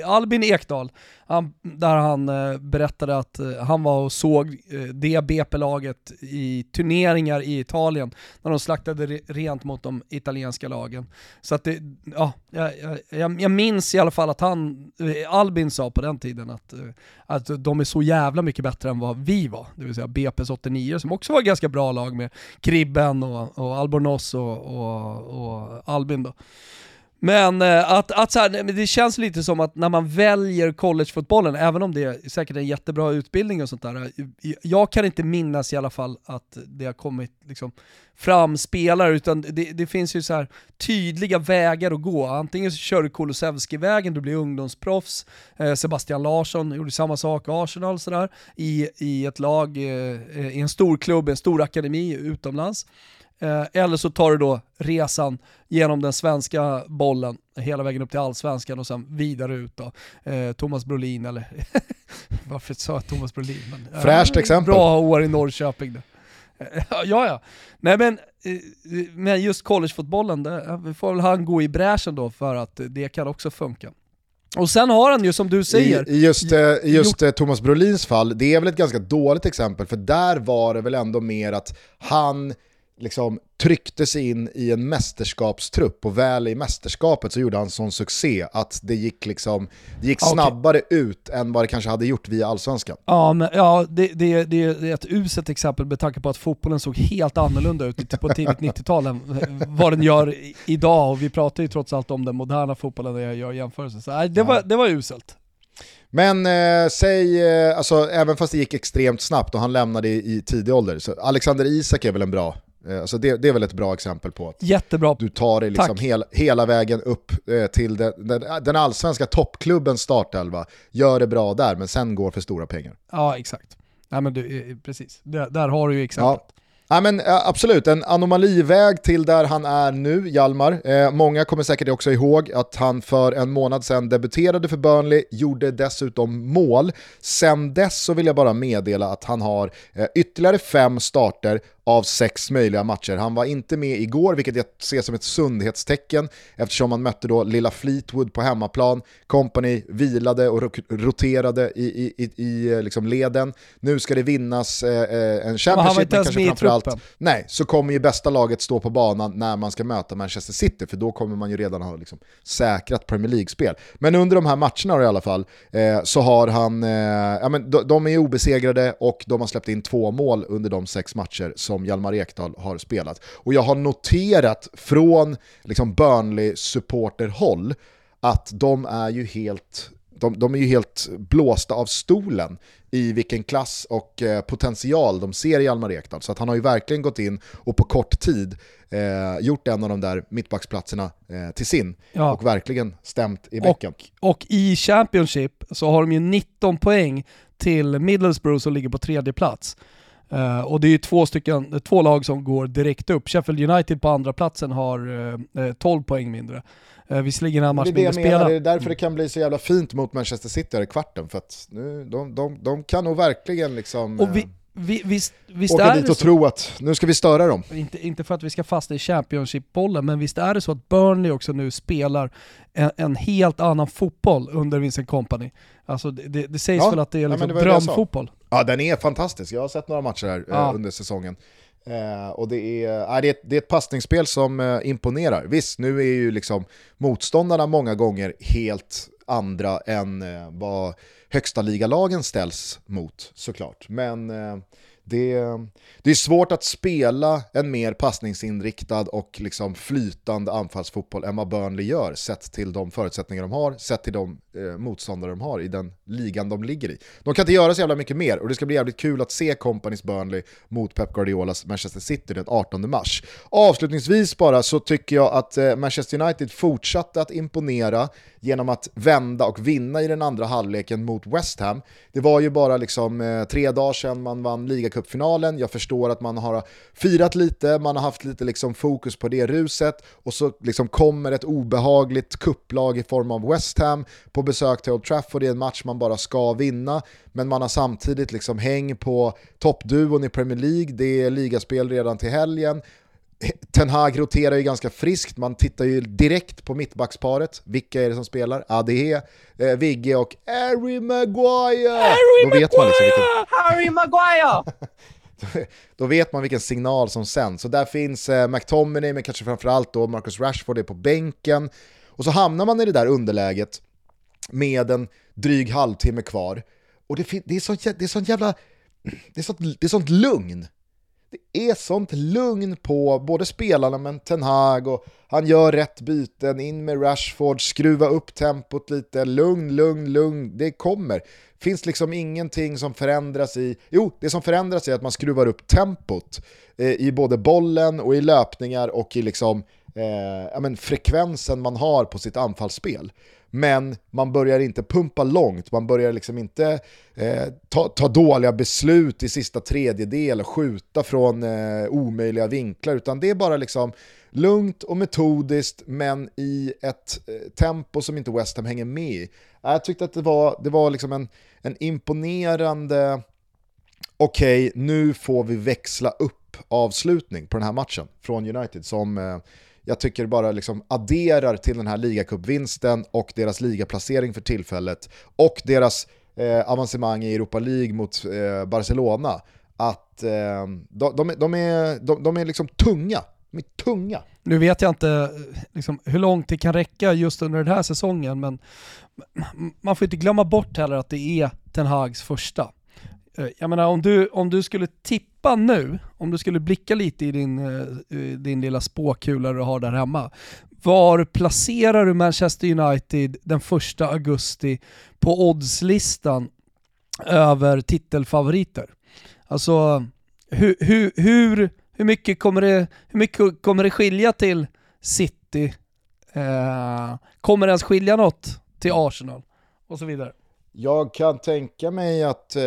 Albin Ekdal, han, där han eh, berättade att eh, han var och såg eh, det BP-laget i turneringar i Italien, när de slaktade re rent mot de italienska lagen. Så att det, ja, jag, jag, jag minns i alla fall att han, eh, Albin sa på den tiden att, eh, att de är så jävla mycket bättre än vad vi var, det vill säga BP's 89 som också var ett ganska bra lag med Kribben och, och Albornoz och, och, och Albin då. Men eh, att, att så här, det känns lite som att när man väljer collegefotbollen, även om det är säkert en jättebra utbildning och sånt där, eh, jag kan inte minnas i alla fall att det har kommit liksom, fram spelare, utan det, det finns ju så här tydliga vägar att gå. Antingen så kör du Kulusevski-vägen, du blir ungdomsproffs, eh, Sebastian Larsson gjorde samma sak, Arsenal sådär, i, i ett lag, eh, i en stor klubb, en stor akademi utomlands. Eh, eller så tar du då resan genom den svenska bollen hela vägen upp till allsvenskan och sen vidare ut då. Eh, Thomas Brolin eller, *laughs* varför sa jag Thomas Brolin? Men, eh, Fräscht exempel. Bra år i Norrköping. ja, ja. Nej men, men just collegefotbollen, det får väl han gå i bräschen då för att det kan också funka. Och sen har han ju som du säger... I, just, just Thomas Brolins fall, det är väl ett ganska dåligt exempel för där var det väl ändå mer att han liksom tryckte sig in i en mästerskapstrupp och väl i mästerskapet så gjorde han sån succé att det gick, liksom, det gick Okay. snabbare ut än vad det kanske hade gjort via allsvenskan. Ja, men, ja det, det, det är ett uselt exempel med tanke på att fotbollen såg helt annorlunda ut på tidigt *laughs* 90-tal än vad den gör idag. Och vi pratar ju trots allt om den moderna fotbollen när jag gör jämförelser. Så nej, det, var, det var uselt. Men eh, säg, eh, alltså, även fast det gick extremt snabbt och han lämnade i, i tidig ålder, så Alexander Isak är väl en bra, alltså det, det är väl ett bra exempel på att Jättebra. du tar dig liksom hel, hela vägen upp eh, till den, den, den allsvenska toppklubbens startelva, gör det bra där men sen går för stora pengar. Ja, exakt. Nej men du, eh, precis. Där, där har du ju exemplet. Ja. Ja, men, absolut, en anomaliväg till där han är nu, Hjalmar. Eh, många kommer säkert också ihåg att han för en månad sedan debuterade för Burnley, gjorde dessutom mål. Sen dess så vill jag bara meddela att han har eh, ytterligare fem starter av sex möjliga matcher. Han var inte med igår, vilket jag ser som ett sundhetstecken eftersom han mötte då lilla Fleetwood på hemmaplan. Company vilade och ro- roterade i, i, i, i eh, liksom leden. Nu ska det vinnas eh, eh, en Men Championship, inte ens kanske framförallt truppen. Nej, så kommer ju bästa laget stå på banan när man ska möta Manchester City, för då kommer man ju redan ha liksom säkrat Premier League-spel. Men under de här matcherna i alla fall, eh, så har han, eh, ja, men de, de är obesegrade och de har släppt in två mål under de sex matcher som Hjalmar Ekdal har spelat. Och jag har noterat från liksom Burnley-supporterhåll att de är ju helt de, de är ju helt blåsta av stolen i vilken klass och eh, potential de ser i Hjalmar Ekdal. Så att han har ju verkligen gått in och på kort tid eh, gjort en av de där mittbacksplatserna eh, till sin Ja. och verkligen stämt i bäcken. Och i Championship så har de ju 19 poäng till Middlesbrough som ligger på tredje plats. Eh, och det är ju två, stycken, två lag som går direkt upp. Sheffield United på andra platsen har eh, eh, 12 poäng mindre. Uh, visserligen har match mindre menar, spelad. det är därför det kan bli så jävla fint mot Manchester City här i kvarten. För att nu, de, de, de kan nog verkligen liksom, Och vi, eh, vi, visst, visst åka är dit och så. tro att nu ska vi störa dem. Inte, inte för att vi ska fastna i Championship-bollen, men visst är det så att Burnley också nu spelar en, en helt annan fotboll under Vincent Company. Alltså det, det, det sägs Ja, väl att det är ja, liksom sa. drömfotboll. Ja, den är fantastisk. Jag har sett några matcher här eh, Ja. under säsongen. Eh, och det är, eh, det, är ett, det är ett passningsspel som eh, imponerar. Visst, nu är ju liksom motståndarna många gånger helt andra än eh, vad högsta ligalagen ställs mot såklart. Men eh, det, det är svårt att spela en mer passningsinriktad och liksom flytande anfallsfotboll än vad Burnley gör sett till de förutsättningar de har, sett till de eh, motståndare de har i den ligan de ligger i. De kan inte göra så jävla mycket mer och det ska bli jävligt kul att se Companys Burnley mot Pep Guardiolas Manchester City den 18 mars. Avslutningsvis bara så tycker jag att eh, Manchester United fortsatte att imponera genom att vända och vinna i den andra halvleken mot West Ham. Det var ju bara liksom eh, tre dagar sedan man vann ligacupfinalen, jag förstår att man har firat lite, man har haft lite liksom fokus på det ruset och så liksom kommer ett obehagligt kupplag i form av West Ham på besök till Old Trafford i en match man bara ska vinna, men man har samtidigt liksom häng på toppduon i Premier League, det är ligaspel redan till helgen, Ten Hag roterar ju ganska friskt, man tittar ju direkt på mittbacksparet. Vilka är det som spelar? Är eh, Vigge och Harry Maguire! Harry Då vet man liksom vilken, Harry Maguire! *laughs* då vet man vilken signal som sänds. Så där finns eh, McTominay, men kanske framförallt då Marcus Rashford är på bänken. Och så hamnar man i det där underläget med en dryg halvtimme kvar. Och det, det är sånt, det är sånt jävla... Det är sånt, det är sånt lugn. Det är sånt lugn på både spelarna men Ten Hag och han gör rätt byten, in med Rashford, skruva upp tempot lite, lugn, lugn, lugn, det kommer. Finns liksom ingenting som förändras i, jo det som förändras är att man skruvar upp tempot eh, i både bollen och i löpningar och i liksom eh, ja, men frekvensen man har på sitt anfallsspel. Men man börjar inte pumpa långt, man börjar liksom inte eh, ta, ta dåliga beslut i sista tredjedel och skjuta från eh, omöjliga vinklar, utan det är bara liksom lugnt och metodiskt men i ett eh, tempo som inte West Ham hänger med i. Jag tyckte att det var, det var liksom en, en imponerande okej, nu får vi växla upp avslutning på den här matchen från United som eh, jag tycker bara liksom adderar till den här ligacupvinsten och deras ligaplacering för tillfället och deras eh, avancemang i Europa League mot eh, Barcelona. Att eh, de, de, är- de, är, de, de är liksom tunga. De är tunga. Nu vet jag inte eh, liksom, hur långt det kan räcka just under den här säsongen, men man får inte glömma bort heller att det är Ten Hags första. Eh, jag menar om du, om du skulle tippa nu, om du skulle blicka lite i din, eh, din lilla spåkula du har där hemma. Var placerar du Manchester United den första augusti på oddslistan över titelfavoriter? Alltså hur, hur, hur, hur, mycket kommer det, hur mycket kommer det skilja till City? Eh, kommer det ens skilja något till Arsenal? Och så vidare. Jag kan tänka mig att... Eh,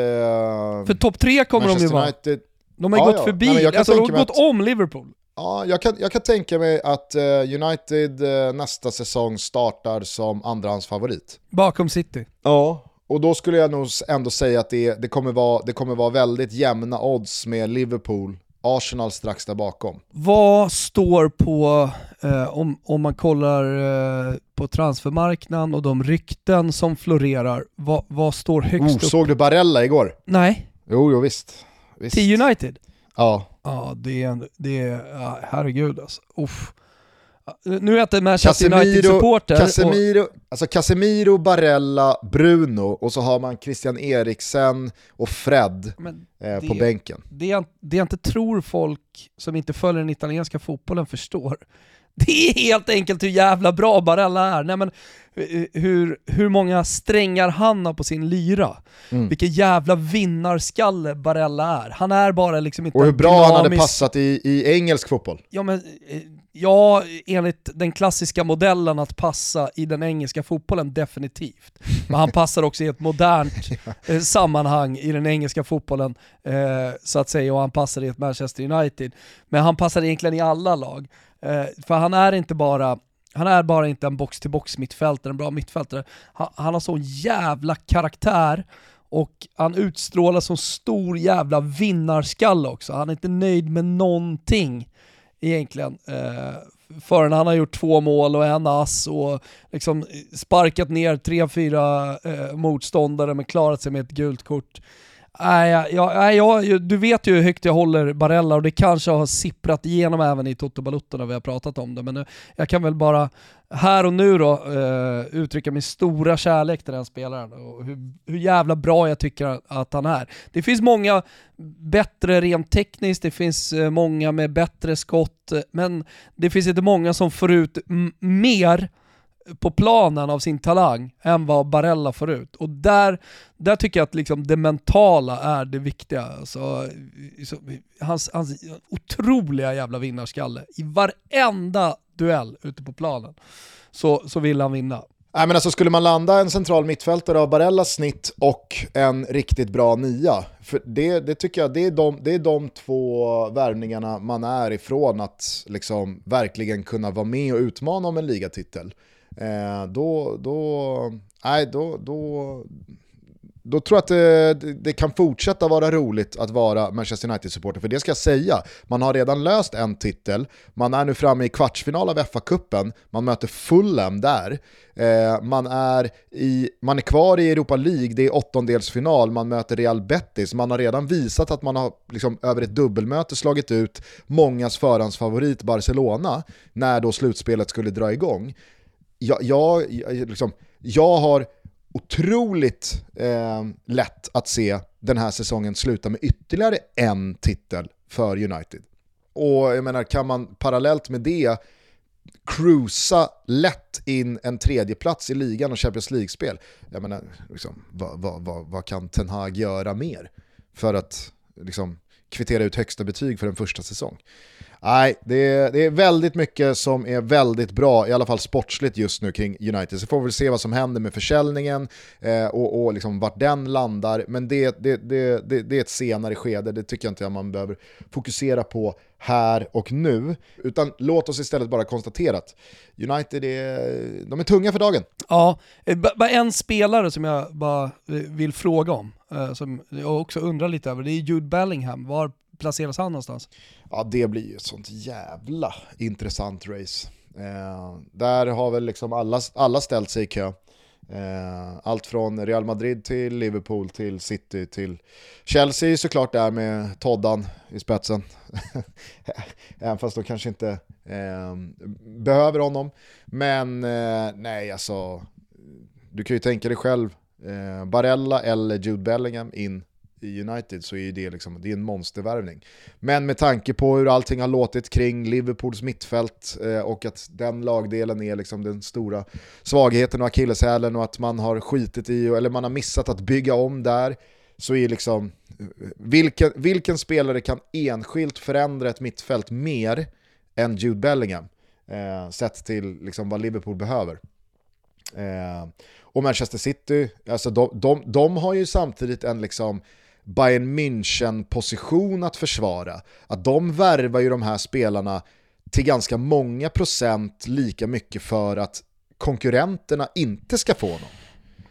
För topp tre kommer de ju Manchester vara. United, De har ju Ja, gått ja. förbi, Nej, men jag kan alltså de har gått att- om Liverpool. ja, jag, kan, jag kan tänka mig att eh, United eh, nästa säsong startar som andrahandsfavorit. Bakom City. Ja, och då skulle jag nog ändå säga att det, det, kommer vara, det kommer vara väldigt jämna odds med Liverpool, Arsenal strax där bakom. Vad står på, eh, om, om man kollar eh, på transfermarknaden och de rykten som florerar, vad, vad står högst Oh, upp? såg du Barella igår? Nej, Jo, jo visst. Visst. till United? Ja, Ja, det är, det är ja, herregud alltså. Uff. Nu är jag inte Manchester United-supporter. och- Casemiro, alltså Casemiro, Barella, Bruno och så har man Christian Eriksen och Fred Men eh, på det- bänken. det, jag, det jag inte tror folk som inte följer den italienska fotbollen förstår, det är helt enkelt hur jävla bra Barella är. Nej, men, eh, hur, hur många strängar han har på sin lyra. Mm. Vilken jävla vinnarskalle Barella är. Han är bara liksom inte Och hur bra han hade dynamisk- passat i, i engelsk fotboll. Ja, men, eh, ja, enligt den klassiska modellen att passa i den engelska fotbollen, definitivt. Men han passar också i ett modernt *laughs* eh, sammanhang i den engelska fotbollen, eh, så att säga, och han passar i ett Manchester United. Men han passar egentligen i alla lag. Eh, för han är inte bara han är bara inte en box-till-box mittfältare, en bra mittfältare. Han, han har sån jävla karaktär och han utstrålar sån stor jävla vinnarskalle också. Han är inte nöjd med någonting egentligen. Eh, förrän han har gjort två mål och en ass och liksom sparkat ner tre, fyra eh, motståndare men klarat sig med ett gult kort. Nej, jag, jag, du vet ju hur högt jag håller Barella och det kanske har sipprat igenom även i Toto Balutta när vi har pratat om det. Men nu, jag kan väl bara här och nu då uh, uttrycka min stora kärlek till den spelaren och hur, hur jävla bra jag tycker att han är. Det finns många bättre rent tekniskt, det finns eh, många med bättre skott, eh, men det finns inte många som får ut mer på planen av sin talang än vad Barella får ut. Och där, där tycker jag att liksom det mentala är det viktiga. Alltså, så, hans, hans otroliga jävla vinnarskalle. I varenda duell ute på planen så, så vill han vinna. Nej, men alltså, skulle man landa en central mittfältare av Barellas snitt och en riktigt bra nia, för det, det tycker jag det är, de, det är de två värvningarna man är ifrån att liksom verkligen kunna vara med och utmana om en ligatitel. Eh, då, då, nej, då, då, då tror jag att eh, det, det- kan fortsätta vara roligt att vara Manchester United-supporter. För det ska jag säga, man har redan löst en titel, man är nu framme i kvartsfinal av FA-cupen, man möter Fulham där, eh, man, är i, man är kvar i Europa League, det är åttondelsfinal, man möter Real Betis, man har redan visat att man har liksom, över ett dubbelmöte slagit ut mångas förhandsfavorit Barcelona när då slutspelet skulle dra igång jag, jag, jag, liksom, jag har otroligt eh, lätt att se den här säsongen sluta med ytterligare en titel för United. Och jag menar, kan man parallellt med det cruisa lätt in en tredje plats i ligan och Champions League-spel, jag menar, liksom, vad, vad, vad, vad kan Ten Hag göra mer för att liksom, kvittera ut högsta betyg för en första säsong? Nej, det är, det är väldigt mycket som är väldigt bra, i alla fall sportsligt just nu kring United. Så får vi väl se vad som händer med försäljningen eh, och, och liksom vart den landar. Men det, det, det, det, det är ett senare skede, det tycker jag inte att man behöver fokusera på här och nu. Utan låt oss istället bara konstatera att United är, de är tunga för dagen. Ja, eh, bara en spelare som jag bara eh, vill fråga om, eh, som jag också undrar lite över, det är Jude Bellingham. Var placeras han någonstans? Ja, det blir ju ett sånt jävla intressant race. Eh, där har väl liksom alla, alla ställt sig i kö. Eh, allt från Real Madrid till Liverpool till City till Chelsea är såklart där med Toddan i spetsen. *laughs* Även fast de kanske inte eh, behöver honom. Men eh, nej, alltså du kan ju tänka dig själv, eh, Barella eller Jude Bellingham in i United så är det, liksom, det är en monstervärvning. Men med tanke på hur allting har låtit kring Liverpools mittfält eh, och att den lagdelen är liksom den stora svagheten och akilleshälen och att man har skitit i, eller man har missat att bygga om där, så är liksom, eh, vilken, vilken spelare kan enskilt förändra ett mittfält mer än Jude Bellingham? Eh, sett till liksom vad Liverpool behöver. Eh, och Manchester City, alltså de, de, de har ju samtidigt en liksom Bayern München-position att försvara. Att de värvar ju de här spelarna till ganska många procent lika mycket för att konkurrenterna inte ska få honom.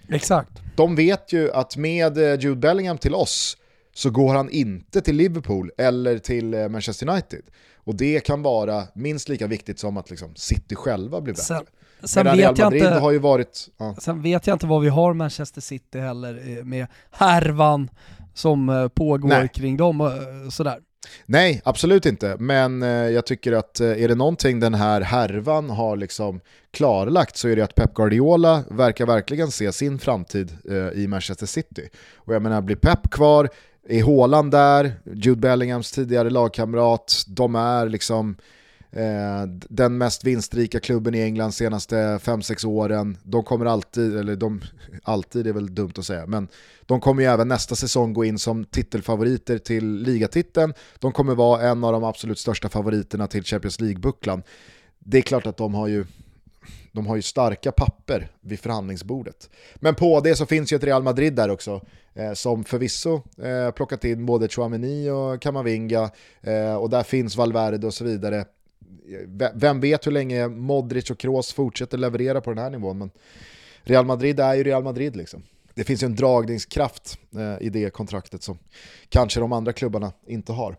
Exakt. De vet ju att med eh, Jude Bellingham till oss så går han inte till Liverpool eller till eh, Manchester United. Och det kan vara minst lika viktigt som att liksom City själva blir bättre. Sen, sen vet jag inte, har ju varit... Ja. Sen vet jag inte vad vi har Manchester City heller eh, med härvan som eh, pågår Nej. kring dem och eh, sådär. Nej, absolut inte. Men eh, jag tycker att är det någonting den här härvan har liksom klarlagt så är det att Pep Guardiola verkar verkligen se sin framtid i Manchester City. Och jag menar, blir Pep kvar, är Haaland där, Jude Bellinghams tidigare lagkamrat, de är liksom Eh, den mest vinstrika klubben i England de senaste 5-6 åren. De kommer alltid, eller de, *laughs* alltid är väl dumt att säga, men de kommer ju även nästa säsong gå in som titelfavoriter till ligatiteln. De kommer vara en av de absolut största favoriterna till Champions League-bucklan. Det är klart att de har ju de har ju starka papper vid förhandlingsbordet. Men på det så finns ju ett Real Madrid där också, eh, som förvisso eh, plockat in både Chouameni och Kamavinga, eh, och där finns Valverde och så vidare vem vet hur länge Modric och Kroos fortsätter leverera på den här nivån, men Real Madrid är ju Real Madrid liksom. Det finns ju en dragningskraft eh, i det kontraktet som kanske de andra klubbarna inte har.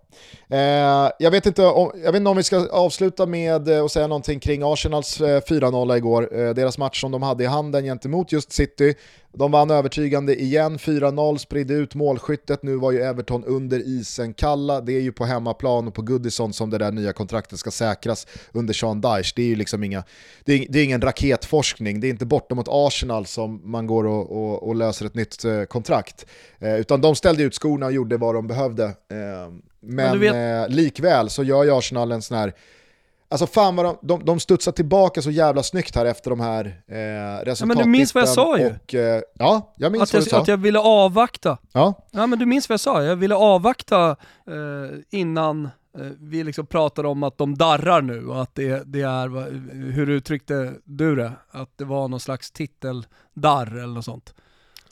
Eh, jag, vet inte om, jag vet inte om vi ska avsluta med eh, att säga någonting kring Arsenals eh, 4-0 igår. Eh, deras match som de hade i handen gentemot just City. De vann övertygande igen, 4-0, spridde ut målskyttet. Nu var ju Everton under isen kalla. Det är ju på hemmaplan och på Goodison som det där nya kontraktet ska säkras under Sean Dyche. Det är ju liksom inga, det är, det är ingen raketforskning. Det är inte borta mot Arsenal som man går och, och, och löser ett nytt eh, kontrakt. Eh, utan de ställde ut skorna och gjorde vad de behövde. Eh, men, men eh, likväl så gör ju Arsenal en sån här Alltså fan vad de, de, de studsar tillbaka så jävla snyggt här efter de här eh, resultaten. Ja, men du minns vad jag sa ju. Och, eh, ja, jag minns att vad jag, du sa. Att jag ville avvakta. Ja. ja men du minns vad jag sa, jag ville avvakta eh, innan eh, vi liksom pratade om att de darrar nu och att det, det är, hur uttryckte du det? Att det var någon slags titeldarr eller något sånt.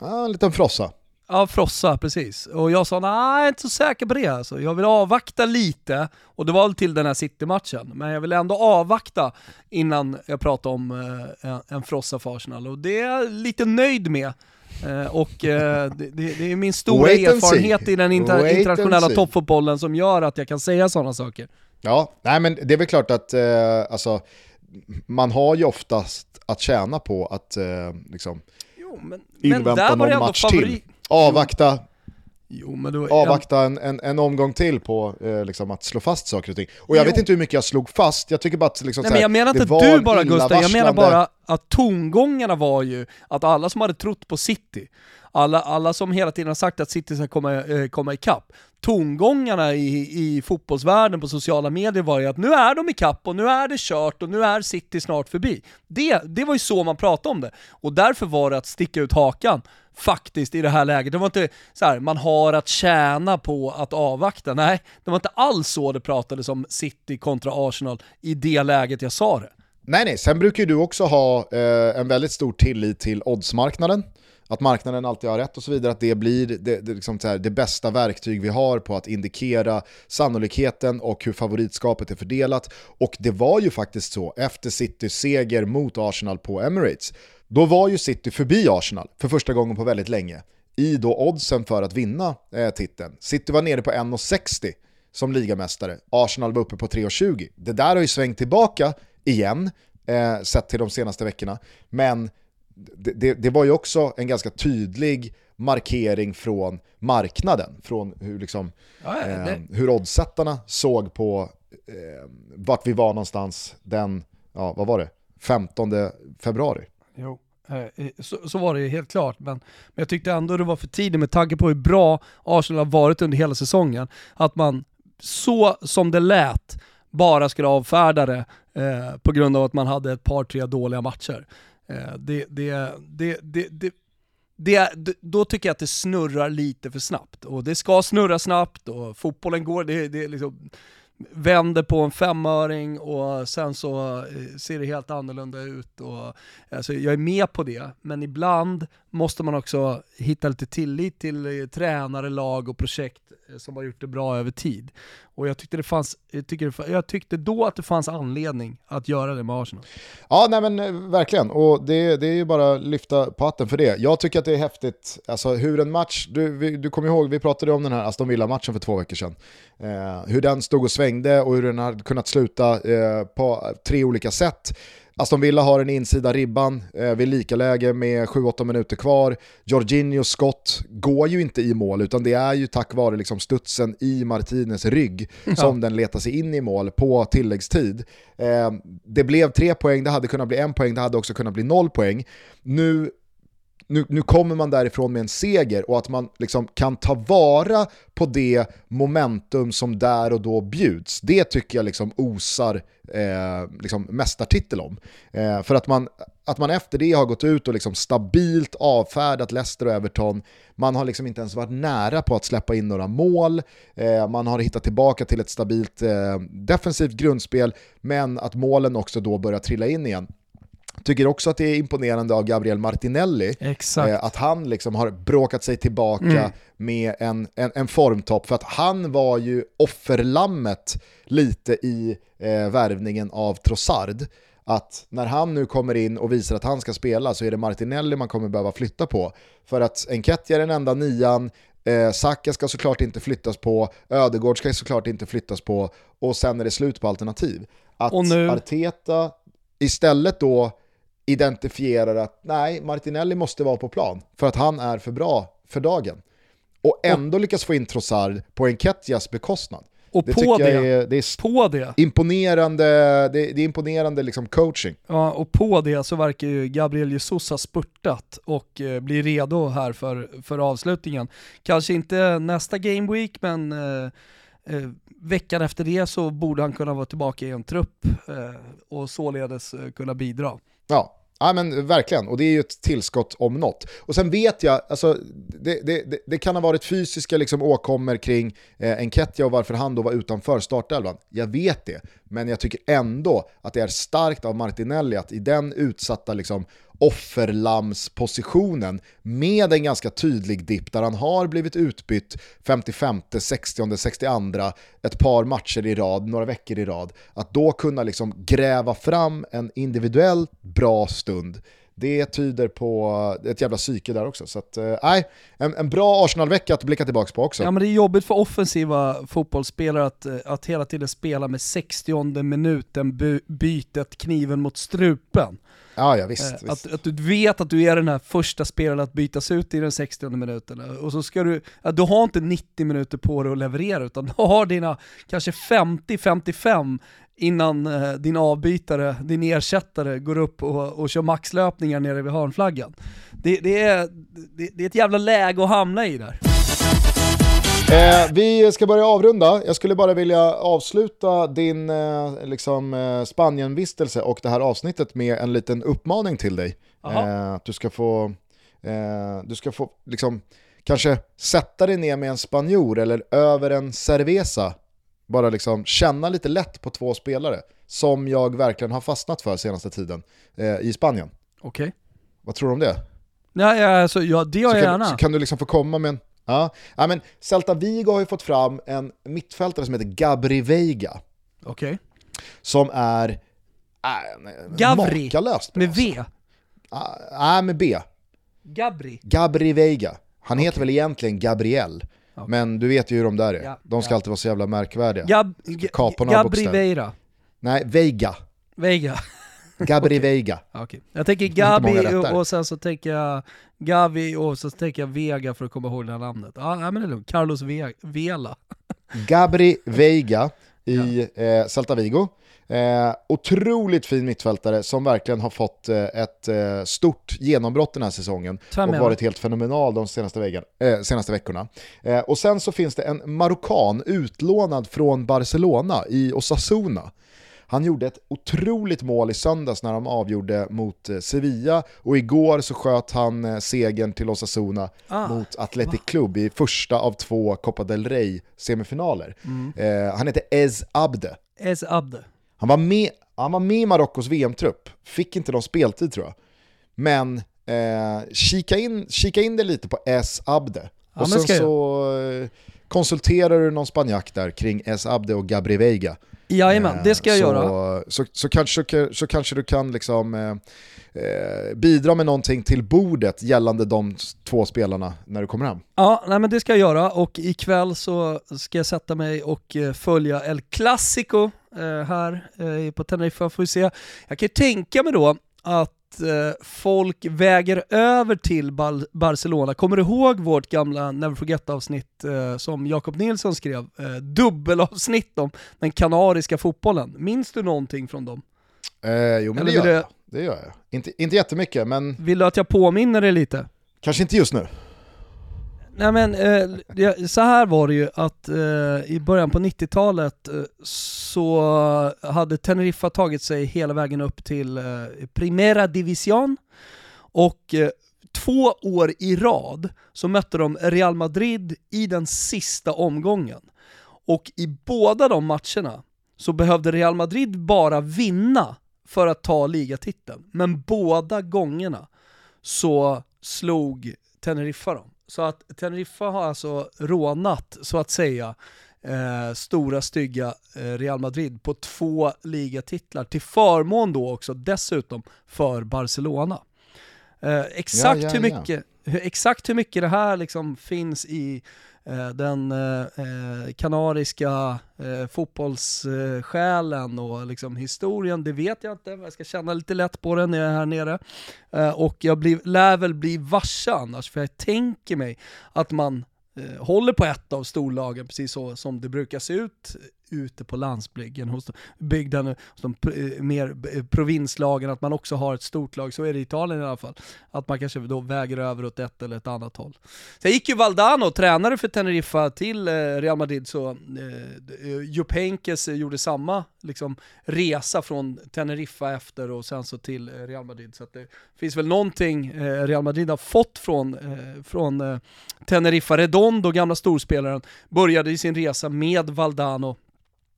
Ja, en liten frossa. Ja, frossa, precis. Och jag sa nej, jag är inte så säker på det alltså. Jag vill avvakta lite, och det var väl till den här City-matchen, men jag vill ändå avvakta innan jag pratar om eh, en frossa för Arsenal. Och det är jag lite nöjd med. Eh, och eh, det, det, är min stora erfarenhet i den inter internationella toppfotbollen som gör att jag kan säga sådana saker. Ja, nej men det är väl klart att eh, alltså, man har ju oftast att tjäna på att eh, liksom, jo, men, invänta men någon match till avvakta, jo, då, avvakta en, en, en, omgång till på eh, liksom att slå fast saker och ting. Och jag jo. vet inte hur mycket jag slog fast, jag tycker bara att liksom, Nej, men jag menar inte du bara Gustav, jag menar bara att tongångarna var ju att alla som hade trott på City, alla, alla som hela tiden har sagt att City ska komma, eh, komma ikapp, tongångarna i, i fotbollsvärlden på sociala medier var ju att nu är de ikapp och nu är det kört och nu är City snart förbi. Det, det var ju så man pratade om det. Och därför var det att sticka ut hakan faktiskt i det här läget. Det var inte så här, man har att tjäna på att avvakta. Nej, det var inte alls så det pratades om City kontra Arsenal i det läget jag sa det. Nej, nej, sen brukar du också ha eh, en väldigt stor tillit till oddsmarknaden att marknaden alltid har rätt och så vidare, att det blir det, det, liksom här, det bästa verktyg vi har på att indikera sannolikheten och hur favoritskapet är fördelat. Och det var ju faktiskt så, efter Citys seger mot Arsenal på Emirates, då var ju City förbi Arsenal för första gången på väldigt länge i då oddsen för att vinna eh, titeln. City var nere på 1,60 som ligamästare, Arsenal var uppe på 3,20. Det där har ju svängt tillbaka igen, eh, sett till de senaste veckorna, men det, det, det var ju också en ganska tydlig markering från marknaden, från hur, liksom, Ja, ja, eh, det- hur oddsättarna såg på eh, vart vi var någonstans den, ja vad var det, 15 februari. Jo, eh, så, så var det ju helt klart. Men, men jag tyckte ändå det var för tidigt med tanke på hur bra Arsenal har varit under hela säsongen. Att man så som det lät bara skulle avfärda det eh, på grund av att man hade ett par, tre dåliga matcher. Eh, det, det, det, det, det, då tycker jag att det snurrar lite för snabbt. Och det ska snurra snabbt och fotbollen går, det, det liksom vänder på en femöring och sen så eh, ser det helt annorlunda ut. Och, alltså, jag är med på det, men ibland måste man också hitta lite tillit till eh, tränare, lag och projekt eh, som har gjort det bra över tid. Och jag tyckte, det fanns, jag, tyckte det, jag tyckte då att det fanns anledning att göra det med Arsenal. Ja, nej men eh, verkligen. Och det, det är ju bara att lyfta på hatten för det. Jag tycker att det är häftigt, alltså hur en match, du, vi, du kommer ihåg, vi pratade om den här Aston Villa-matchen för två veckor sedan. Eh, hur den stod och svängde och hur den hade kunnat sluta eh, på tre olika sätt. Aston Villa har en insida ribban eh, vid lika läge med 7-8 minuter kvar. Jorginhos skott går ju inte i mål utan det är ju tack vare liksom studsen i Martinez rygg som den letar sig in i mål på tilläggstid. Eh, det blev tre poäng, det hade kunnat bli en poäng, det hade också kunnat bli noll poäng. Nu nu, nu kommer man därifrån med en seger och att man liksom kan ta vara på det momentum som där och då bjuds. Det tycker jag liksom osar eh, liksom mästartitel om. Eh, för att man, att man efter det har gått ut och liksom stabilt avfärdat Leicester och Everton. Man har liksom inte ens varit nära på att släppa in några mål. Eh, man har hittat tillbaka till ett stabilt eh, defensivt grundspel, men att målen också då börjar trilla in igen. Tycker också att det är imponerande av Gabriel Martinelli, eh, att han liksom har bråkat sig tillbaka Mm. med en, en, en formtopp, för att han var ju offerlammet lite i eh, värvningen av Trossard. Att när han nu kommer in och visar att han ska spela så är det Martinelli man kommer behöva flytta på. För att Enketia är den enda nian, eh, Saka ska såklart inte flyttas på, Ödegård ska såklart inte flyttas på och sen är det slut på alternativ. Att nu- Arteta istället då identifierar att nej, Martinelli måste vara på plan för att han är för bra för dagen. Och ändå lyckas få in Trossard på Enketias bekostnad. och Det på det, är, det är på det imponerande, det, det är imponerande liksom coaching. Ja, och på det så verkar ju Gabriel Jesus ha spurtat och eh, bli redo här för, för avslutningen. Kanske inte nästa game week, men eh, eh, veckan efter det så borde han kunna vara tillbaka i en trupp eh, och således eh, kunna bidra. Ja, ja men verkligen. Och det är ju ett tillskott om något. Och sen vet jag, alltså, det, det, det, det kan ha varit fysiska liksom, åkommor kring eh, Enketia och varför han då var utanför startelvan. Jag vet det, men jag tycker ändå att det är starkt av Martinelli att i den utsatta liksom, offerlamspositionen med en ganska tydlig dipp där han har blivit utbytt 55, 60, 62 ett par matcher i rad, några veckor i rad, att då kunna liksom gräva fram en individuellt bra stund det tyder på ett jävla psyke där också. Så att, eh, nej, en, en bra Arsenal-vecka att blicka tillbaka på också. Ja men det är jobbigt för offensiva fotbollsspelare att, eh, att hela tiden spela med 60 minuten by, bytet, kniven mot strupen. Ja, ja visst. Eh, visst. Att, att du vet att du är den här första spelaren att bytas ut i den 60 minuten. Och så ska du, du har inte 90 minuter på dig att leverera utan du har dina kanske 50-55 innan eh, din avbytare, din ersättare går upp och, och kör maxlöpningar nere vid hörnflaggan. Det, det, är, det, det är ett jävla läge att hamna i där. Eh, vi ska börja avrunda. Jag skulle bara vilja avsluta din eh, liksom, eh, Spanienvistelse och det här avsnittet med en liten uppmaning till dig. Eh, att du ska få, eh, du ska få liksom, kanske sätta dig ner med en spanjor eller över en cerveza. Bara liksom känna lite lätt på två spelare som jag verkligen har fastnat för senaste tiden eh, i Spanien. Okej. Vad tror du om det? Ja, ja, alltså, ja, det gör jag kan, gärna. så kan du liksom få komma med en... Ja. ja, men Celta Vigo har ju fått fram en mittfältare som heter Gabri Veiga. Okej. Som är... Äh, Gabri, makalöst Med alltså. V. Nej, med B. Gabri. Gabri Veiga. Han heter väl egentligen Gabriel. Okej. Men du vet ju hur de där är. Ja, de ska ja. alltid vara så jävla märkvärdiga. Gab, några Gabri. Veira. Nej, Veiga. Veiga. *laughs* Gabri Veiga. Okay. Jag tänker Gabi och, sen så tänker jag Gavi och så tänker jag Vega för att komma ihåg det här namnet. Ja, men det är lugnt. Carlos Ve Vela. Gabri Veiga i *laughs* eh, Celta Vigo. Eh, otroligt fin mittfältare som verkligen har fått eh, ett eh, stort genombrott den här säsongen och varit helt fenomenal de senaste, väggen, eh, senaste veckorna. Eh, och sen så finns det en marockan utlånad från Barcelona i Osasuna. Han gjorde ett otroligt mål i söndags när de avgjorde mot eh, Sevilla och igår så sköt han segern till Osasuna Ah, mot Athletic Club i första av två Copa del Rey semifinaler. Mm. Han heter Ez Abde. Ez Abde. Han var med, han var med i Marockos VM-trupp, fick inte någon speltid tror jag. Men eh, kika, in, kika in det lite på S. Abde. Ja, och sen så eh, konsulterar du någon spanjack där kring S. Abde och Gabri Veiga. Jajamän, Eh, det ska jag så, göra. Så, så, kanske, så, kanske du kan liksom, eh, eh, bidra med någonting till bordet gällande de två spelarna när du kommer hem. Ja, nej, men det ska jag göra och ikväll så ska jag sätta mig och eh, följa El Clasico eh, här eh, på Teneriffa får vi se. Jag kan ju tänka mig då att eh, folk väger över till Bar- Barcelona. Kommer du ihåg vårt gamla Never Forget avsnitt eh, som Jakob Nilsson skrev? Eh, dubbelavsnitt om den kanariska fotbollen. Minns du någonting från dem? Eh, jo men Eller det gör, vill jag. det gör jag. Inte, inte jättemycket men Vill du att jag påminner dig lite? kanske inte just nu. Nej men eh, så här var det ju att eh, i början på 90-talet eh, så hade Teneriffa tagit sig hela vägen upp till eh, Primera Division och eh, två år i rad så mötte de Real Madrid i den sista omgången. Och i båda de matcherna så behövde Real Madrid bara vinna för att ta ligatiteln. Men båda gångerna så slog Teneriffa dem. Så att Teneriffa har alltså rånat, så att säga, eh, stora stygga eh, Real Madrid på två ligatitlar till förmån då också dessutom för Barcelona. Eh, exakt, Ja, ja, hur ja. mycket, hur, exakt hur mycket det här liksom finns i Eh, den eh, eh, kanariska fotbollssjälen och liksom historien, det vet jag inte. Jag ska känna lite lätt på den när jag är här nere. Och jag blir, lär väl bli varse annars, för jag tänker mig att man håller på ett av storlagen, precis så som det brukar se ut ute på landsbygden, hos de, bygden, hos de eh, mer eh, provinslagen, att man också har ett stort lag, så är det i Italien i alla fall. Att man kanske då väger över åt ett eller ett annat håll. Sen gick ju Valdano, tränare för Teneriffa, till eh, Real Madrid, så eh, Jupp Henkes gjorde samma liksom, resa från Teneriffa efter och sen så till Real Madrid. Så att det finns väl någonting eh, Real Madrid har fått från, eh, från eh, Teneriffa. Redondo, gamla storspelaren, började i sin resa med Valdano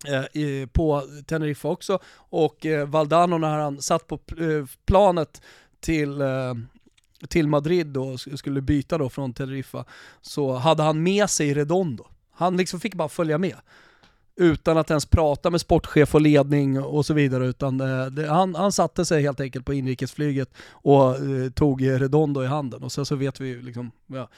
Eh, på Teneriffa också och eh, Valdano när han satt på eh, planet till eh, till Madrid och skulle byta då från Teneriffa så hade han med sig Redondo. Han liksom fick bara följa med. Utan att ens prata med sportchef och ledning och så vidare utan eh, det, han, han satte sig helt enkelt på inrikesflyget och eh, tog Redondo i handen och sen så vet vi ju liksom, ja,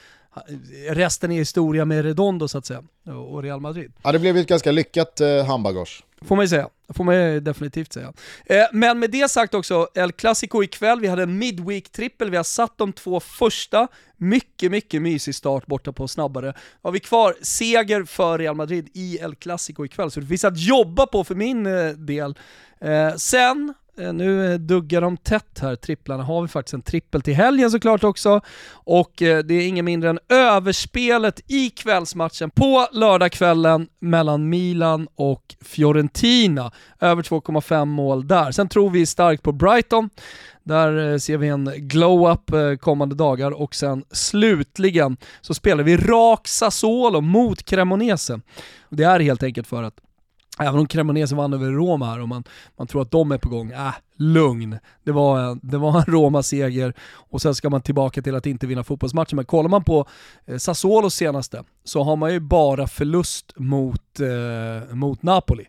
resten är historia med Redondo så att säga och Real Madrid. Ja, det blev ju ett ganska lyckat eh, handbagage. Får man ju säga. får man ju definitivt säga. Eh, men med det sagt också, El Clasico ikväll, vi hade en midweek-trippel, vi har satt de två första, mycket, mycket mysig start borta på snabbare. Har vi kvar seger för Real Madrid i El Clasico ikväll, så det finns att jobba på för min eh, del. Eh, sen, Eh, nu eh, duggar de tätt här, tripplarna, har vi faktiskt en trippel till helgen såklart också. Och eh, det är inget mindre än överspelet i kvällsmatchen på lördagskvällen mellan Milan och Fiorentina. Över 2,5 mål där. Sen tror vi starkt på Brighton. Där ser vi en glow-up kommande dagar och sen slutligen så spelar vi rak Sassuolo mot Cremonese. Det är helt enkelt för att Även om Cremonese vann över Roma här och man, man tror att de är på gång, äh, lugn. Det var en, det var en *laughs* Roma-seger och sen ska man tillbaka till att inte vinna fotbollsmatcher. Men kollar man på eh, Sassuolos senaste så har man ju bara förlust mot, eh, mot Napoli.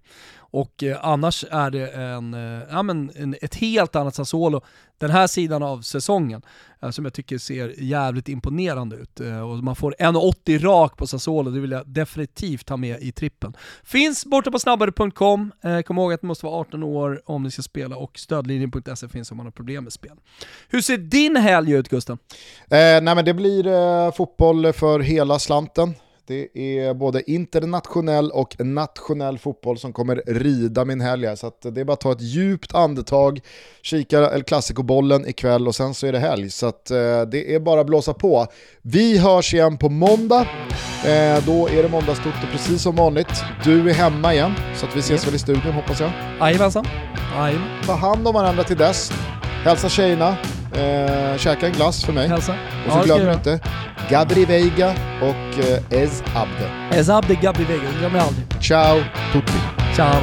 Och eh, annars är det en, eh, ja, men en, ett helt annat Sassuolo den här sidan av säsongen eh, som jag tycker ser jävligt imponerande ut. Eh, och man får 1,80 rak på Sassuolo, det vill jag definitivt ha med i trippen. Finns borta på snabbare.com, eh, kom ihåg att ni måste vara 18 år om ni ska spela och stödlinjen.se finns om man har problem med spel. Hur ser din helg ut Gusten? Eh, nej men det blir eh, fotboll för hela slanten. Det är både internationell och nationell fotboll som kommer rida min helg här. Så det är bara att ta ett djupt andetag, kika El Clasico-bollen ikväll och sen så är det helg. Så att, eh, det är bara att blåsa på. Vi hörs igen på måndag. Eh, då är det måndagstoto precis som vanligt. Du är hemma igen, så att vi ses väl i studion hoppas jag. Jajamensan. Ta hand om varandra till dess. Hälsa tjejerna, eh, käka en glass för mig. Hälsa. Och så Ja, glöm inte Gabri Veiga och eh, Ez Abde. Ez Abde Gabri Vega, glöm aldrig. Ciao tutti! Ciao.